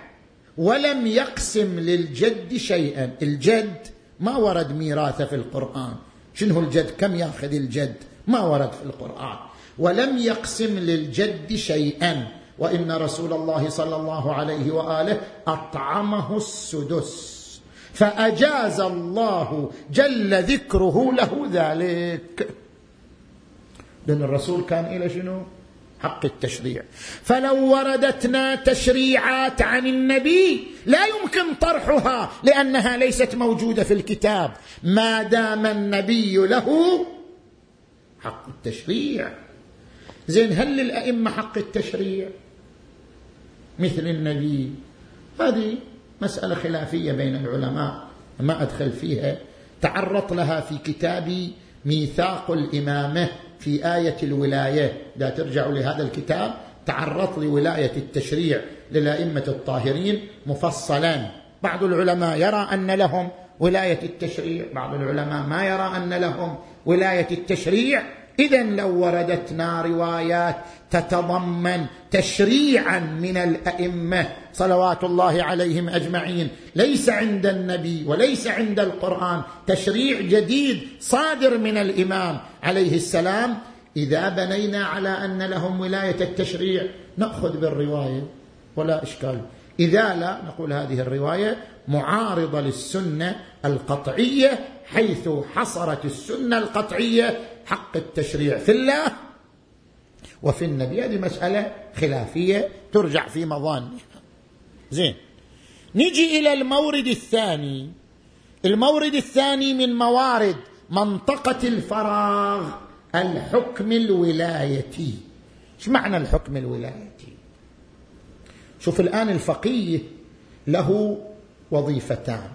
ولم يقسم للجد شيئا. الجد ما ورد ميراثه في القرآن. شنو الجد؟ كم ياخذ الجد؟ ما ورد في القرآن. ولم يقسم للجد شيئا. وإن رسول الله صلى الله عليه وآله أطعمه السدس. فأجاز الله جل ذكره له ذلك. لأن الرسول كان إلى شنو؟ حق التشريع. فلو وردتنا تشريعات عن النبي لا يمكن طرحها لأنها ليست موجودة في الكتاب. ما دام النبي له حق التشريع. زين هل للأئمة حق التشريع؟ مثل النبي. هذه مسألة خلافية بين العلماء. ما أدخل فيها. تعرضت لها في كتابي ميثاق الإمامة في آية الولاية. إذا ترجعوا لهذا الكتاب تعرض لولاية التشريع للأئمة الطاهرين مفصلا. بعض العلماء يرى أن لهم ولاية التشريع. بعض العلماء ما يرى أن لهم. ولاية التشريع. إذا لو وردتنا روايات تتضمن تشريعا من الأئمة صلوات الله عليهم أجمعين. ليس عند النبي وليس عند القرآن تشريع جديد صادر من الإمام عليه السلام. إذا بنينا على أن لهم ولاية التشريع نأخذ بالرواية. ولا إشكال. إذا لا نقول هذه الرواية. معارضة للسنة القطعية حيث حصرت السنة القطعية حق التشريع في الله. وفي النبي هذه مسألة خلافية ترجع في مظانها زين. نجي إلى المورد الثاني. المورد الثاني من موارد منطقة الفراغ الحكم الولايتي. إيش معنى الحكم الولايتي؟ شوف الآن الفقيه له وظيفتان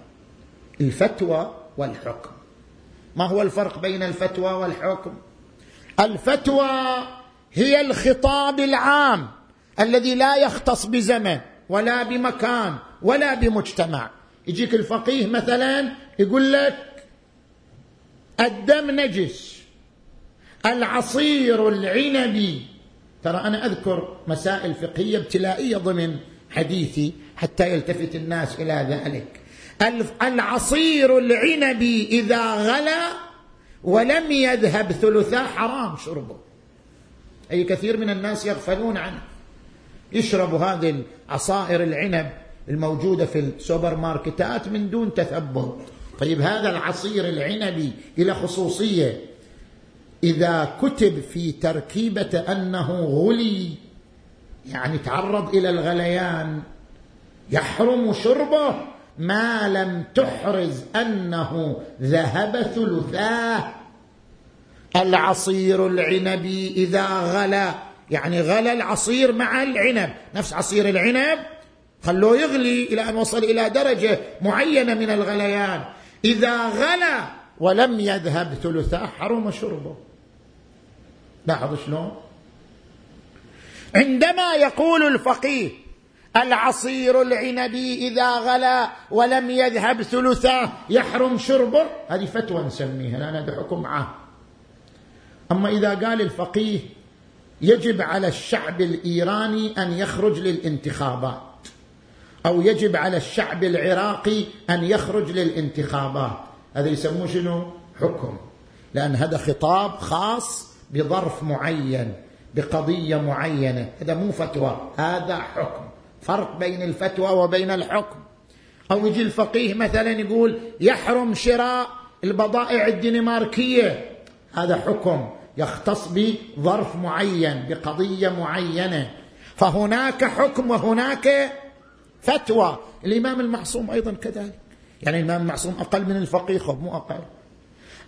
الفتوى والحكم. ما هو الفرق بين الفتوى والحكم؟ الفتوى هي الخطاب العام الذي لا يختص بزمن ولا بمكان ولا بمجتمع. يجيك الفقيه مثلا يقول لك الدم نجس العصير العنبي. ترى أنا أذكر مسائل فقهية ابتلائية ضمن حديثي. حتى يلتفت الناس إلى ذلك. العصير العنبي إذا غلا ولم يذهب ثلثاه حرام شربه. أي كثير من الناس يغفلون عنه. يشرب هذه العصائر العنب الموجودة في السوبر ماركتات من دون تثبت. طيب هذا العصير العنبي إلى خصوصية. إذا كتب في تركيبة أنه غلي يعني تعرض إلى الغليان يحرم شربه ما لم تحرز أنه ذهب ثلثاه. العصير العنبي إذا غلا يعني غلى العصير مع العنب. نفس عصير العنب خلوه يغلي إلى أن وصل إلى درجة معينة من الغليان. إذا غلى ولم يذهب ثلثاه حرم شربه. لاحظ شلون؟ عندما يقول الفقيه العصير العنبي إذا غلا ولم يذهب ثلثاه يحرم شربه. هذه فتوى نسميها لا حكم عام أما إذا قال الفقيه يجب على الشعب الإيراني أن يخرج للانتخابات أو يجب على الشعب العراقي أن يخرج للانتخابات. هذا يسموه شنو؟ حكم. لأن هذا خطاب خاص بظرف معين بقضية معينة. هذا مو فتوى هذا حكم. فرق بين الفتوى وبين الحكم. أو يجي الفقيه مثلا يقول يحرم شراء البضائع الدنماركية. هذا حكم يختص بظرف معين بقضية معينة. فهناك حكم وهناك فتوى. الإمام المعصوم أيضا كذلك. يعني الإمام المعصوم أقل من الفقيه مو أقل.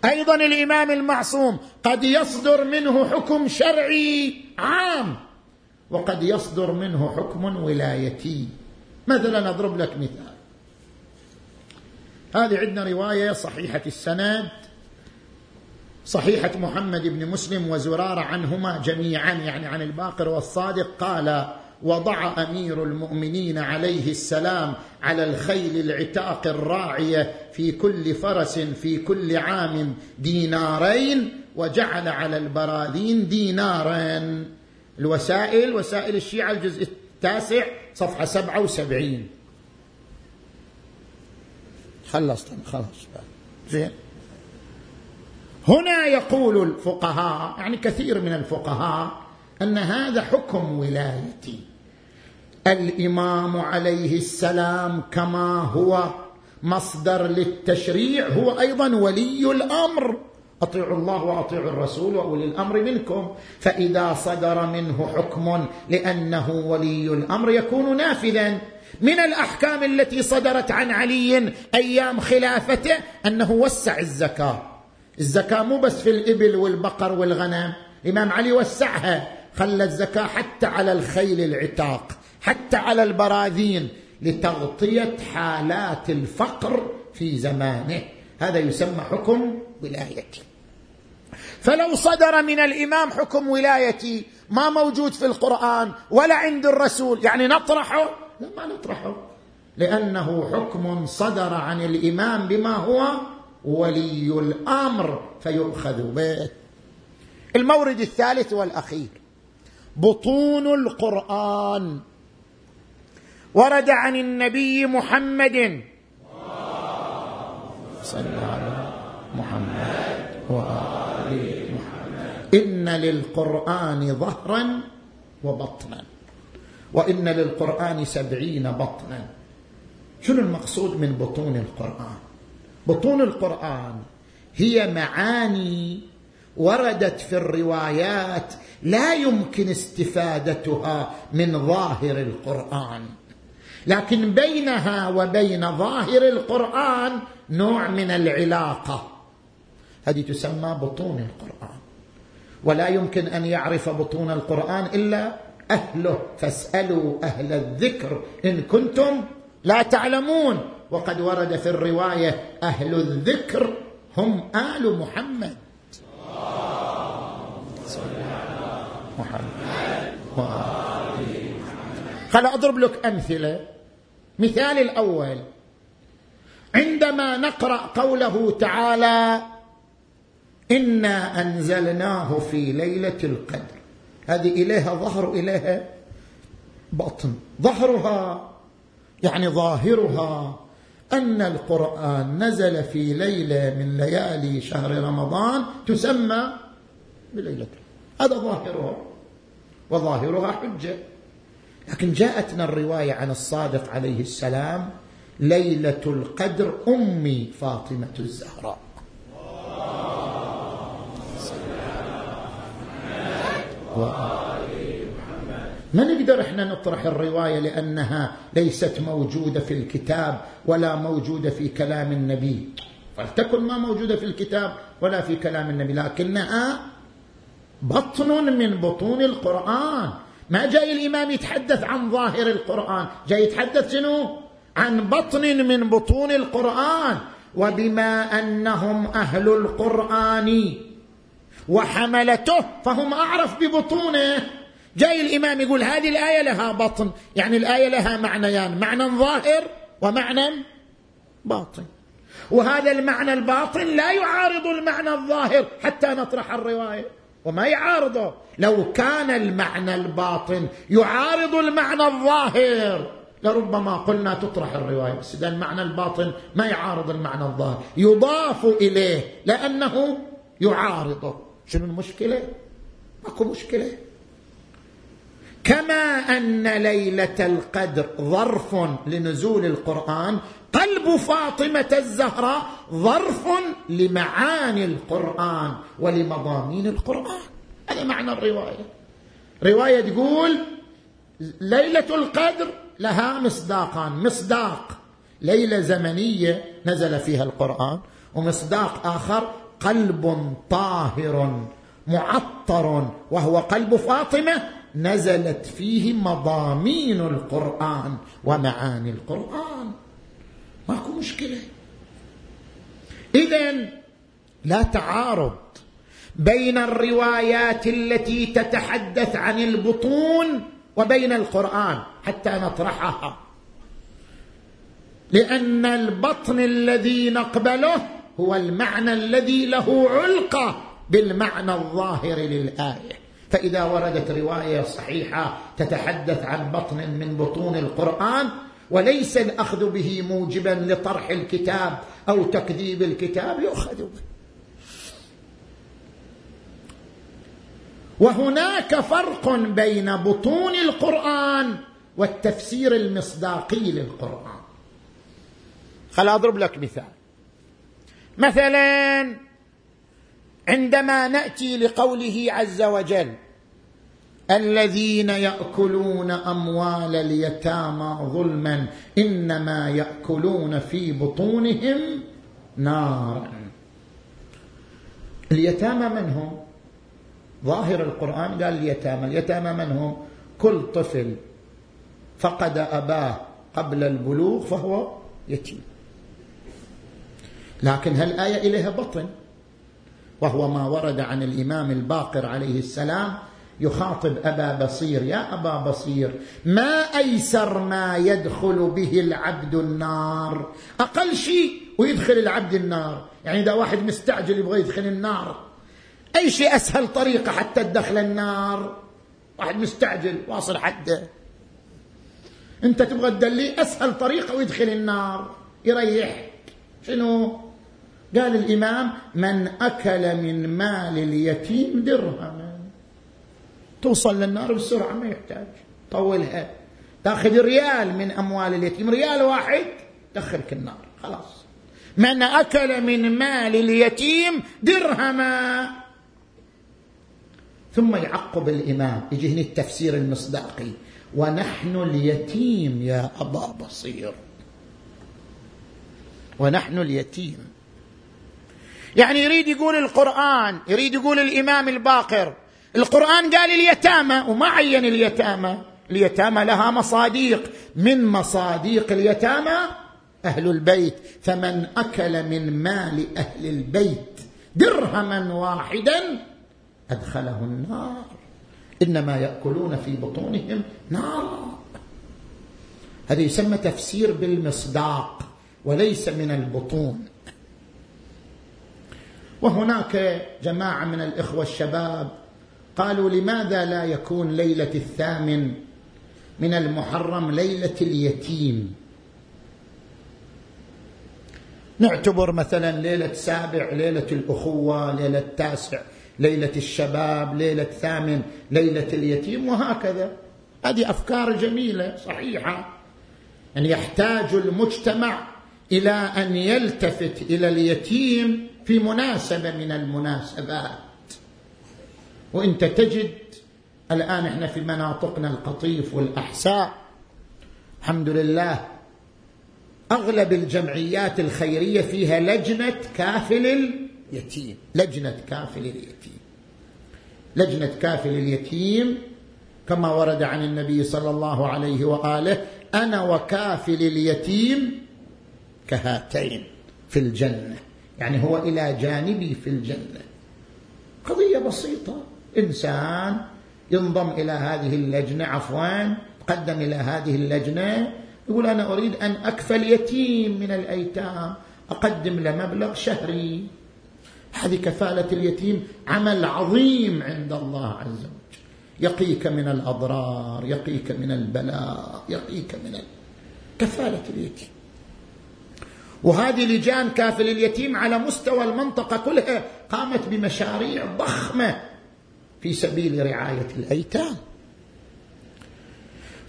أيضا الإمام المعصوم قد يصدر منه حكم شرعي عام. وقد يصدر منه حكم ولايتي. مثلا أضرب لك مثال. هذه عندنا رواية صحيحة السند. صحيحة محمد بن مسلم وزرار عنهما جميعا يعني عن الباقر والصادق قال وضع أمير المؤمنين عليه السلام على الخيل العتاق الراعية في كل فرس في كل عام دينارين وجعل على البراذين دينارا. الوسائل وسائل الشيعة الجزء التاسع سبعة وسبعين. خلصت خلاص. زين. هنا يقول الفقهاء يعني كثير من الفقهاء أن هذا حكم ولايتي. الإمام عليه السلام كما هو مصدر للتشريع هو أيضا ولي الأمر. أطيعوا الله وأطيعوا الرسول وأولي الأمر منكم. فإذا صدر منه حكم لأنه ولي الأمر يكون نافذا. من الأحكام التي صدرت عن علي أيام خلافته أنه وسع الزكاة. الزكاة مو بس في الإبل والبقر والغنم. الامام علي وسعها. خلى الزكاة حتى على الخيل العتاق حتى على البراذين لتغطية حالات الفقر في زمانه. هذا يسمى حكم ولايتي فلو صدر من الإمام حكم ولايتي ما موجود في القرآن ولا عند الرسول يعني نطرحه؟ لا ما نطرحه. لأنه حكم صدر عن الإمام بما هو ولي الأمر فيؤخذ به. المورد الثالث والأخير بطون القرآن. ورد عن النبي محمد. صلى على محمد. وآل محمد إن للقرآن ظهرا وبطنا. وإن للقرآن سبعين بطنا. شنو المقصود من بطون القرآن؟ بطون القرآن هي معاني وردت في الروايات لا يمكن استفادتها من ظاهر القرآن. لكن بينها وبين ظاهر القرآن نوع من العلاقة. هذه تسمى بطون القرآن. ولا يمكن أن يعرف بطون القرآن إلا أهله. فاسألوا أهل الذكر إن كنتم لا تعلمون. وقد ورد في الرواية أهل الذكر هم آل محمد. محمد خل أضرب لك أمثلة. مثال الأول. عندما نقرأ قوله تعالى إنا أنزلناه في ليلة القدر. هذه إليها ظهر اليها بطن ظهرها يعني ظاهرها أن القرآن نزل في ليلة من ليالي شهر رمضان تسمى بليلة. هذا ظاهرها وظاهرها حجة. لكن جاءتنا الرواية عن الصادق عليه السلام ليلة القدر أمي فاطمة الزهراء. ما نقدر إحنا نطرح الرواية لأنها ليست موجودة في الكتاب ولا موجودة في كلام النبي. فلتكن ما موجودة في الكتاب ولا في كلام النبي. لكنها بطن من بطون القرآن. ما جاي الإمام يتحدث عن ظاهر القرآن. جاي يتحدث شنو؟ عن بطن من بطون القرآن. وبما أنهم أهل القرآن. وحملته فهم أعرف ببطونه. جاي الإمام يقول هذه الآية لها بطن. يعني الآية لها معنيان معنى ظاهر ومعنى باطن. وهذا المعنى الباطن لا يعارض المعنى الظاهر حتى نطرح الرواية. وما يعارضه. لو كان المعنى الباطن يعارض المعنى الظاهر لربما قلنا تطرح الرواية. بس إذا المعنى الباطن ما يعارض المعنى الظاهر. يضاف إليه لأنه يعارضه. شنو المشكلة؟ ماكو مشكلة. كما أن ليلة القدر ظرف لنزول القرآن قلب فاطمة الزهراء ظرف لمعاني القرآن ولمضامين القرآن. هذا معنى الرواية. رواية تقول ليلة القدر لها مصداقان. مصداق ليلة زمنية نزل فيها القرآن ومصداق آخر قلب طاهر معطر وهو قلب فاطمة نزلت فيه مضامين القرآن ومعاني القرآن. ماكو مشكلة. اذا لا تعارض بين الروايات التي تتحدث عن البطون وبين القرآن حتى نطرحها. لأن البطن الذي نقبله هو المعنى الذي له علقة بالمعنى الظاهر للآية. فإذا وردت رواية صحيحة تتحدث عن بطن من بطون القرآن وليس الأخذ به موجبا لطرح الكتاب أو تكذيب الكتاب يؤخذ به. وهناك فرق بين بطون القرآن والتفسير المصداقي للقرآن. خل أضرب لك مثال. مثلا عندما نأتي لقوله عز وجل الذين يأكلون أموال اليتامى ظلما إنما يأكلون في بطونهم نارا اليتامى من هم؟ ظاهر القرآن قال اليتامى. اليتامى من هم؟ كل طفل فقد أباه قبل البلوغ فهو يتيم. لكن هالآية إليها بطن. وهو ما ورد عن الإمام الباقر عليه السلام يخاطب أبا بصير. يا أبا بصير ما أيسر ما يدخل به العبد النار؟ أقل شيء ويدخل العبد النار. يعني إذا واحد مستعجل يبغى يدخل النار. أي شيء أسهل طريقة حتى تدخل النار؟ واحد مستعجل واصل حده. أنت تبغى تدلي أسهل طريقة ويدخل النار. يريح. شنو؟ قال الإمام من أكل من مال اليتيم درهما توصل للنار بسرعة ما يحتاج. طولها. تأخذ ريال من أموال اليتيم ريال واحد دخلك النار. خلاص. من أكل من مال اليتيم درهما ثم يعقب الإمام يجي هنا التفسير المصداقي. ونحن اليتيم يا أبا بصير. ونحن اليتيم. يعني يريد يقول القرآن يريد يقول الإمام الباقر. القرآن قال اليتامى وما عين اليتامى. اليتامى لها مصاديق. من مصاديق اليتامى؟ أهل البيت. فمن أكل من مال أهل البيت درهما واحدا أدخله النار. إنما يأكلون في بطونهم نارا هذا يسمى تفسير بالمصداق وليس من البطون. وهناك جماعة من الإخوة الشباب قالوا لماذا لا يكون ليلة الثامن من المحرم ليلة اليتيم؟ نعتبر مثلا ليلة سابع ليلة الأخوة ليلة تاسع ليلة الشباب ليلة ثامن ليلة اليتيم وهكذا. هذه أفكار جميلة صحيحة. أن يحتاج المجتمع إلى أن يلتفت إلى اليتيم في مناسبة من المناسبات. وانت تجد الآن إحنا في مناطقنا القطيف والأحساء الحمد لله أغلب الجمعيات الخيرية فيها لجنة كافل اليتيم. لجنة كافل اليتيم. لجنة كافل اليتيم كما ورد عن النبي صلى الله عليه وآله أنا وكافل اليتيم كهاتين في الجنة. يعني هو إلى جانبي في الجنة. قضية بسيطة. إنسان ينضم إلى هذه اللجنة عفوا قدم إلى هذه اللجنة يقول أنا أريد أن أكفل يتيم من الأيتام أقدم له مبلغ شهري. هذه كفالة اليتيم عمل عظيم عند الله عز وجل. يقيك من الأضرار يقيك من البلاء يقيك من كفالة اليتيم. وهذه لجان كافل اليتيم على مستوى المنطقة كلها قامت بمشاريع ضخمة في سبيل رعاية الأيتام.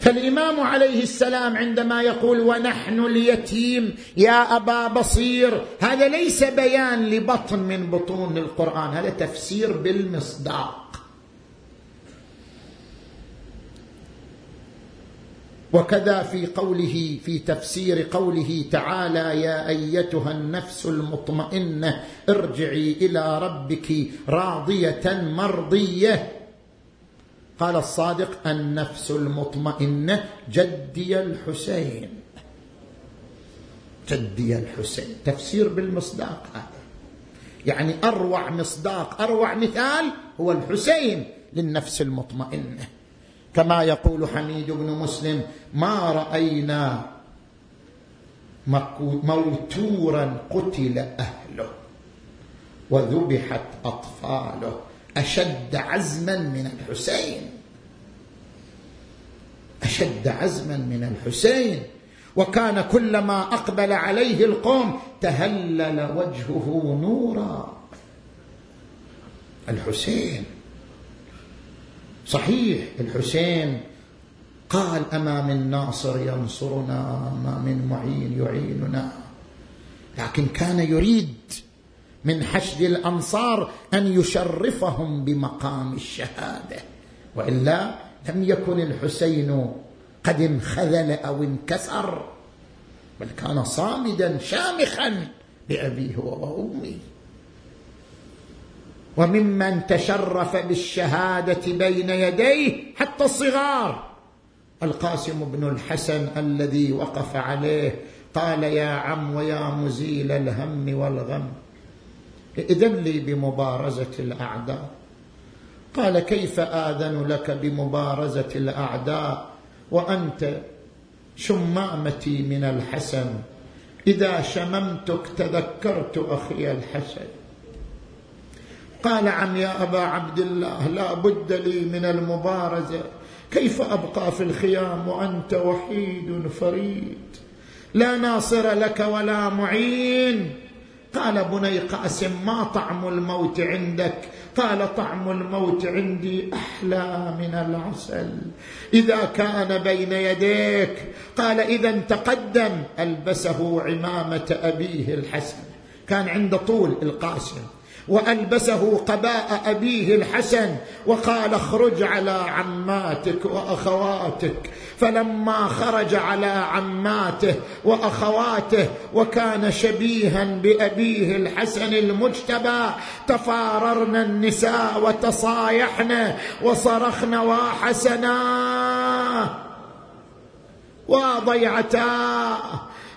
فالإمام عليه السلام عندما يقول ونحن اليتيم يا أبا بصير هذا ليس بيان لبطن من بطون القرآن هذا تفسير بالمصداق. وكذا في قوله في تفسير قوله تعالى يا أيتها النفس المطمئنة ارجعي إلى ربك راضية مرضية. قال الصادق النفس المطمئنة جدي الحسين. جدي الحسين. تفسير بالمصداق هذا. يعني أروع مصداق أروع مثال هو الحسين للنفس المطمئنة. كما يقول حميد بن مسلم ما رأينا موتورا قتل أهله وذبحت أطفاله أشد عزما من الحسين. أشد عزما من الحسين. وكان كلما أقبل عليه القوم تهلل وجهه نورا. الحسين. صحيح الحسين قال أما من ناصر ينصرنا ما من معين يعيننا. لكن كان يريد من حشد الأنصار أن يشرفهم بمقام الشهادة. وإلا لم يكن الحسين قد انخذل أو انكسر بل كان صامدا شامخا لأبيه وأمه. وممن تشرف بالشهادة بين يديه حتى الصغار. القاسم بن الحسن الذي وقف عليه قال يا عم ويا مزيل الهم والغم. اذن لي بمبارزة الأعداء. قال كيف آذن لك بمبارزة الأعداء وأنت شمامتي من الحسن؟ إذا شممتك تذكرت أخي الحسن. قال عم يا أبا عبد الله لا بد لي من المبارزة. كيف أبقى في الخيام وأنت وحيد فريد؟ لا ناصر لك ولا معين. قال بني قاسم ما طعم الموت عندك؟ قال طعم الموت عندي أحلى من العسل. إذا كان بين يديك. قال إذا تقدم ألبسه عمامة أبيه الحسن. كان عند طول القاسم. وألبسه قباء أبيه الحسن وقال اخرج على عماتك وأخواتك. فلما خرج على عماته وأخواته وكان شبيها بأبيه الحسن المجتبى تفاررن النساء وتصايحن وصرخن واحسنا وضيعتا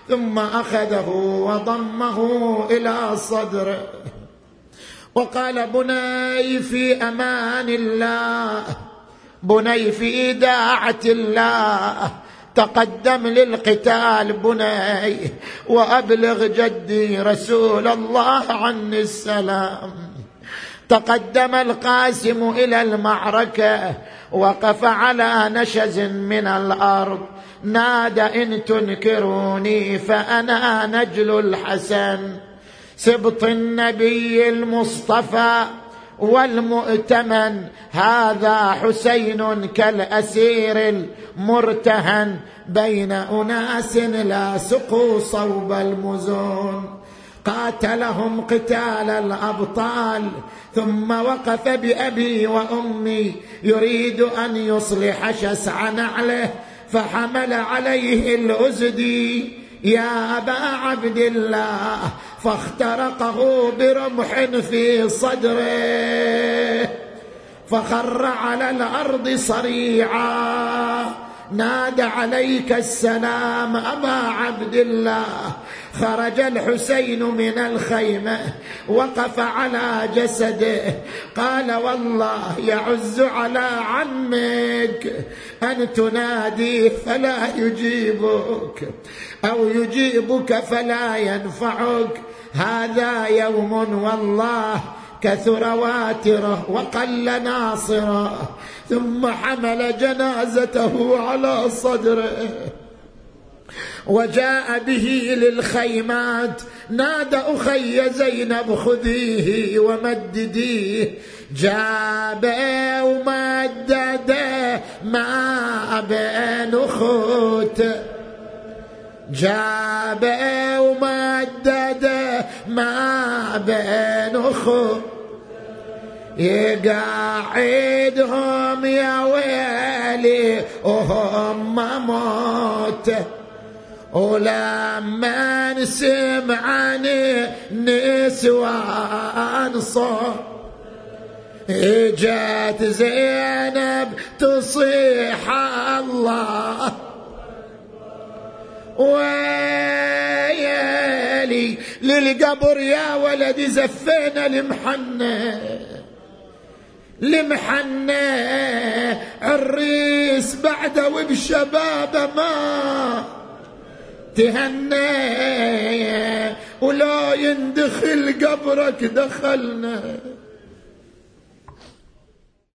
ثم أخذه وضمه إلى صدره. وقال بني في أمان الله بني في داعة الله. تقدم للقتال بني وأبلغ جدي رسول الله عني السلام. تقدم القاسم إلى المعركة وقف على نشز من الأرض. نادى إن تنكروني فأنا نجل الحسن. سبط النبي المصطفى والمؤتمن. هذا حسين كالأسير المرتهن بين أناس لا سقوا صوب المزون. قاتلهم قتال الأبطال ثم وقف بأبي وأمي يريد أن يصلح شسع نعله فحمل عليه الأزدي. يا أبا عبد الله فاخترقه برمح في صدره فخر على الأرض صريعا. نادى عليك السلام أبا عبد الله. خرج الحسين من الخيمة وقف على جسده. قال والله يعز على عمك. أن تناديه فلا يجيبك أو يجيبك فلا ينفعك. هذا يوم والله كثر واتره وقل ناصره ثم حمل جنازته على صدره. وجاء به للخيمات نادى أخي زينب خذيه ومدديه. جاب ومدد ما بين خوت جاب ومدد ما بين خوت يقعدهم يا ويلي وهم موت. ولما سمعني نسوان صوت. إجت زينب تصيح الله. ويلي للقبر يا ولد زفينا المحنة. المحنة عريس بعده وبشبابه ما تهنى. ولا يندخل قبرك دخلنا.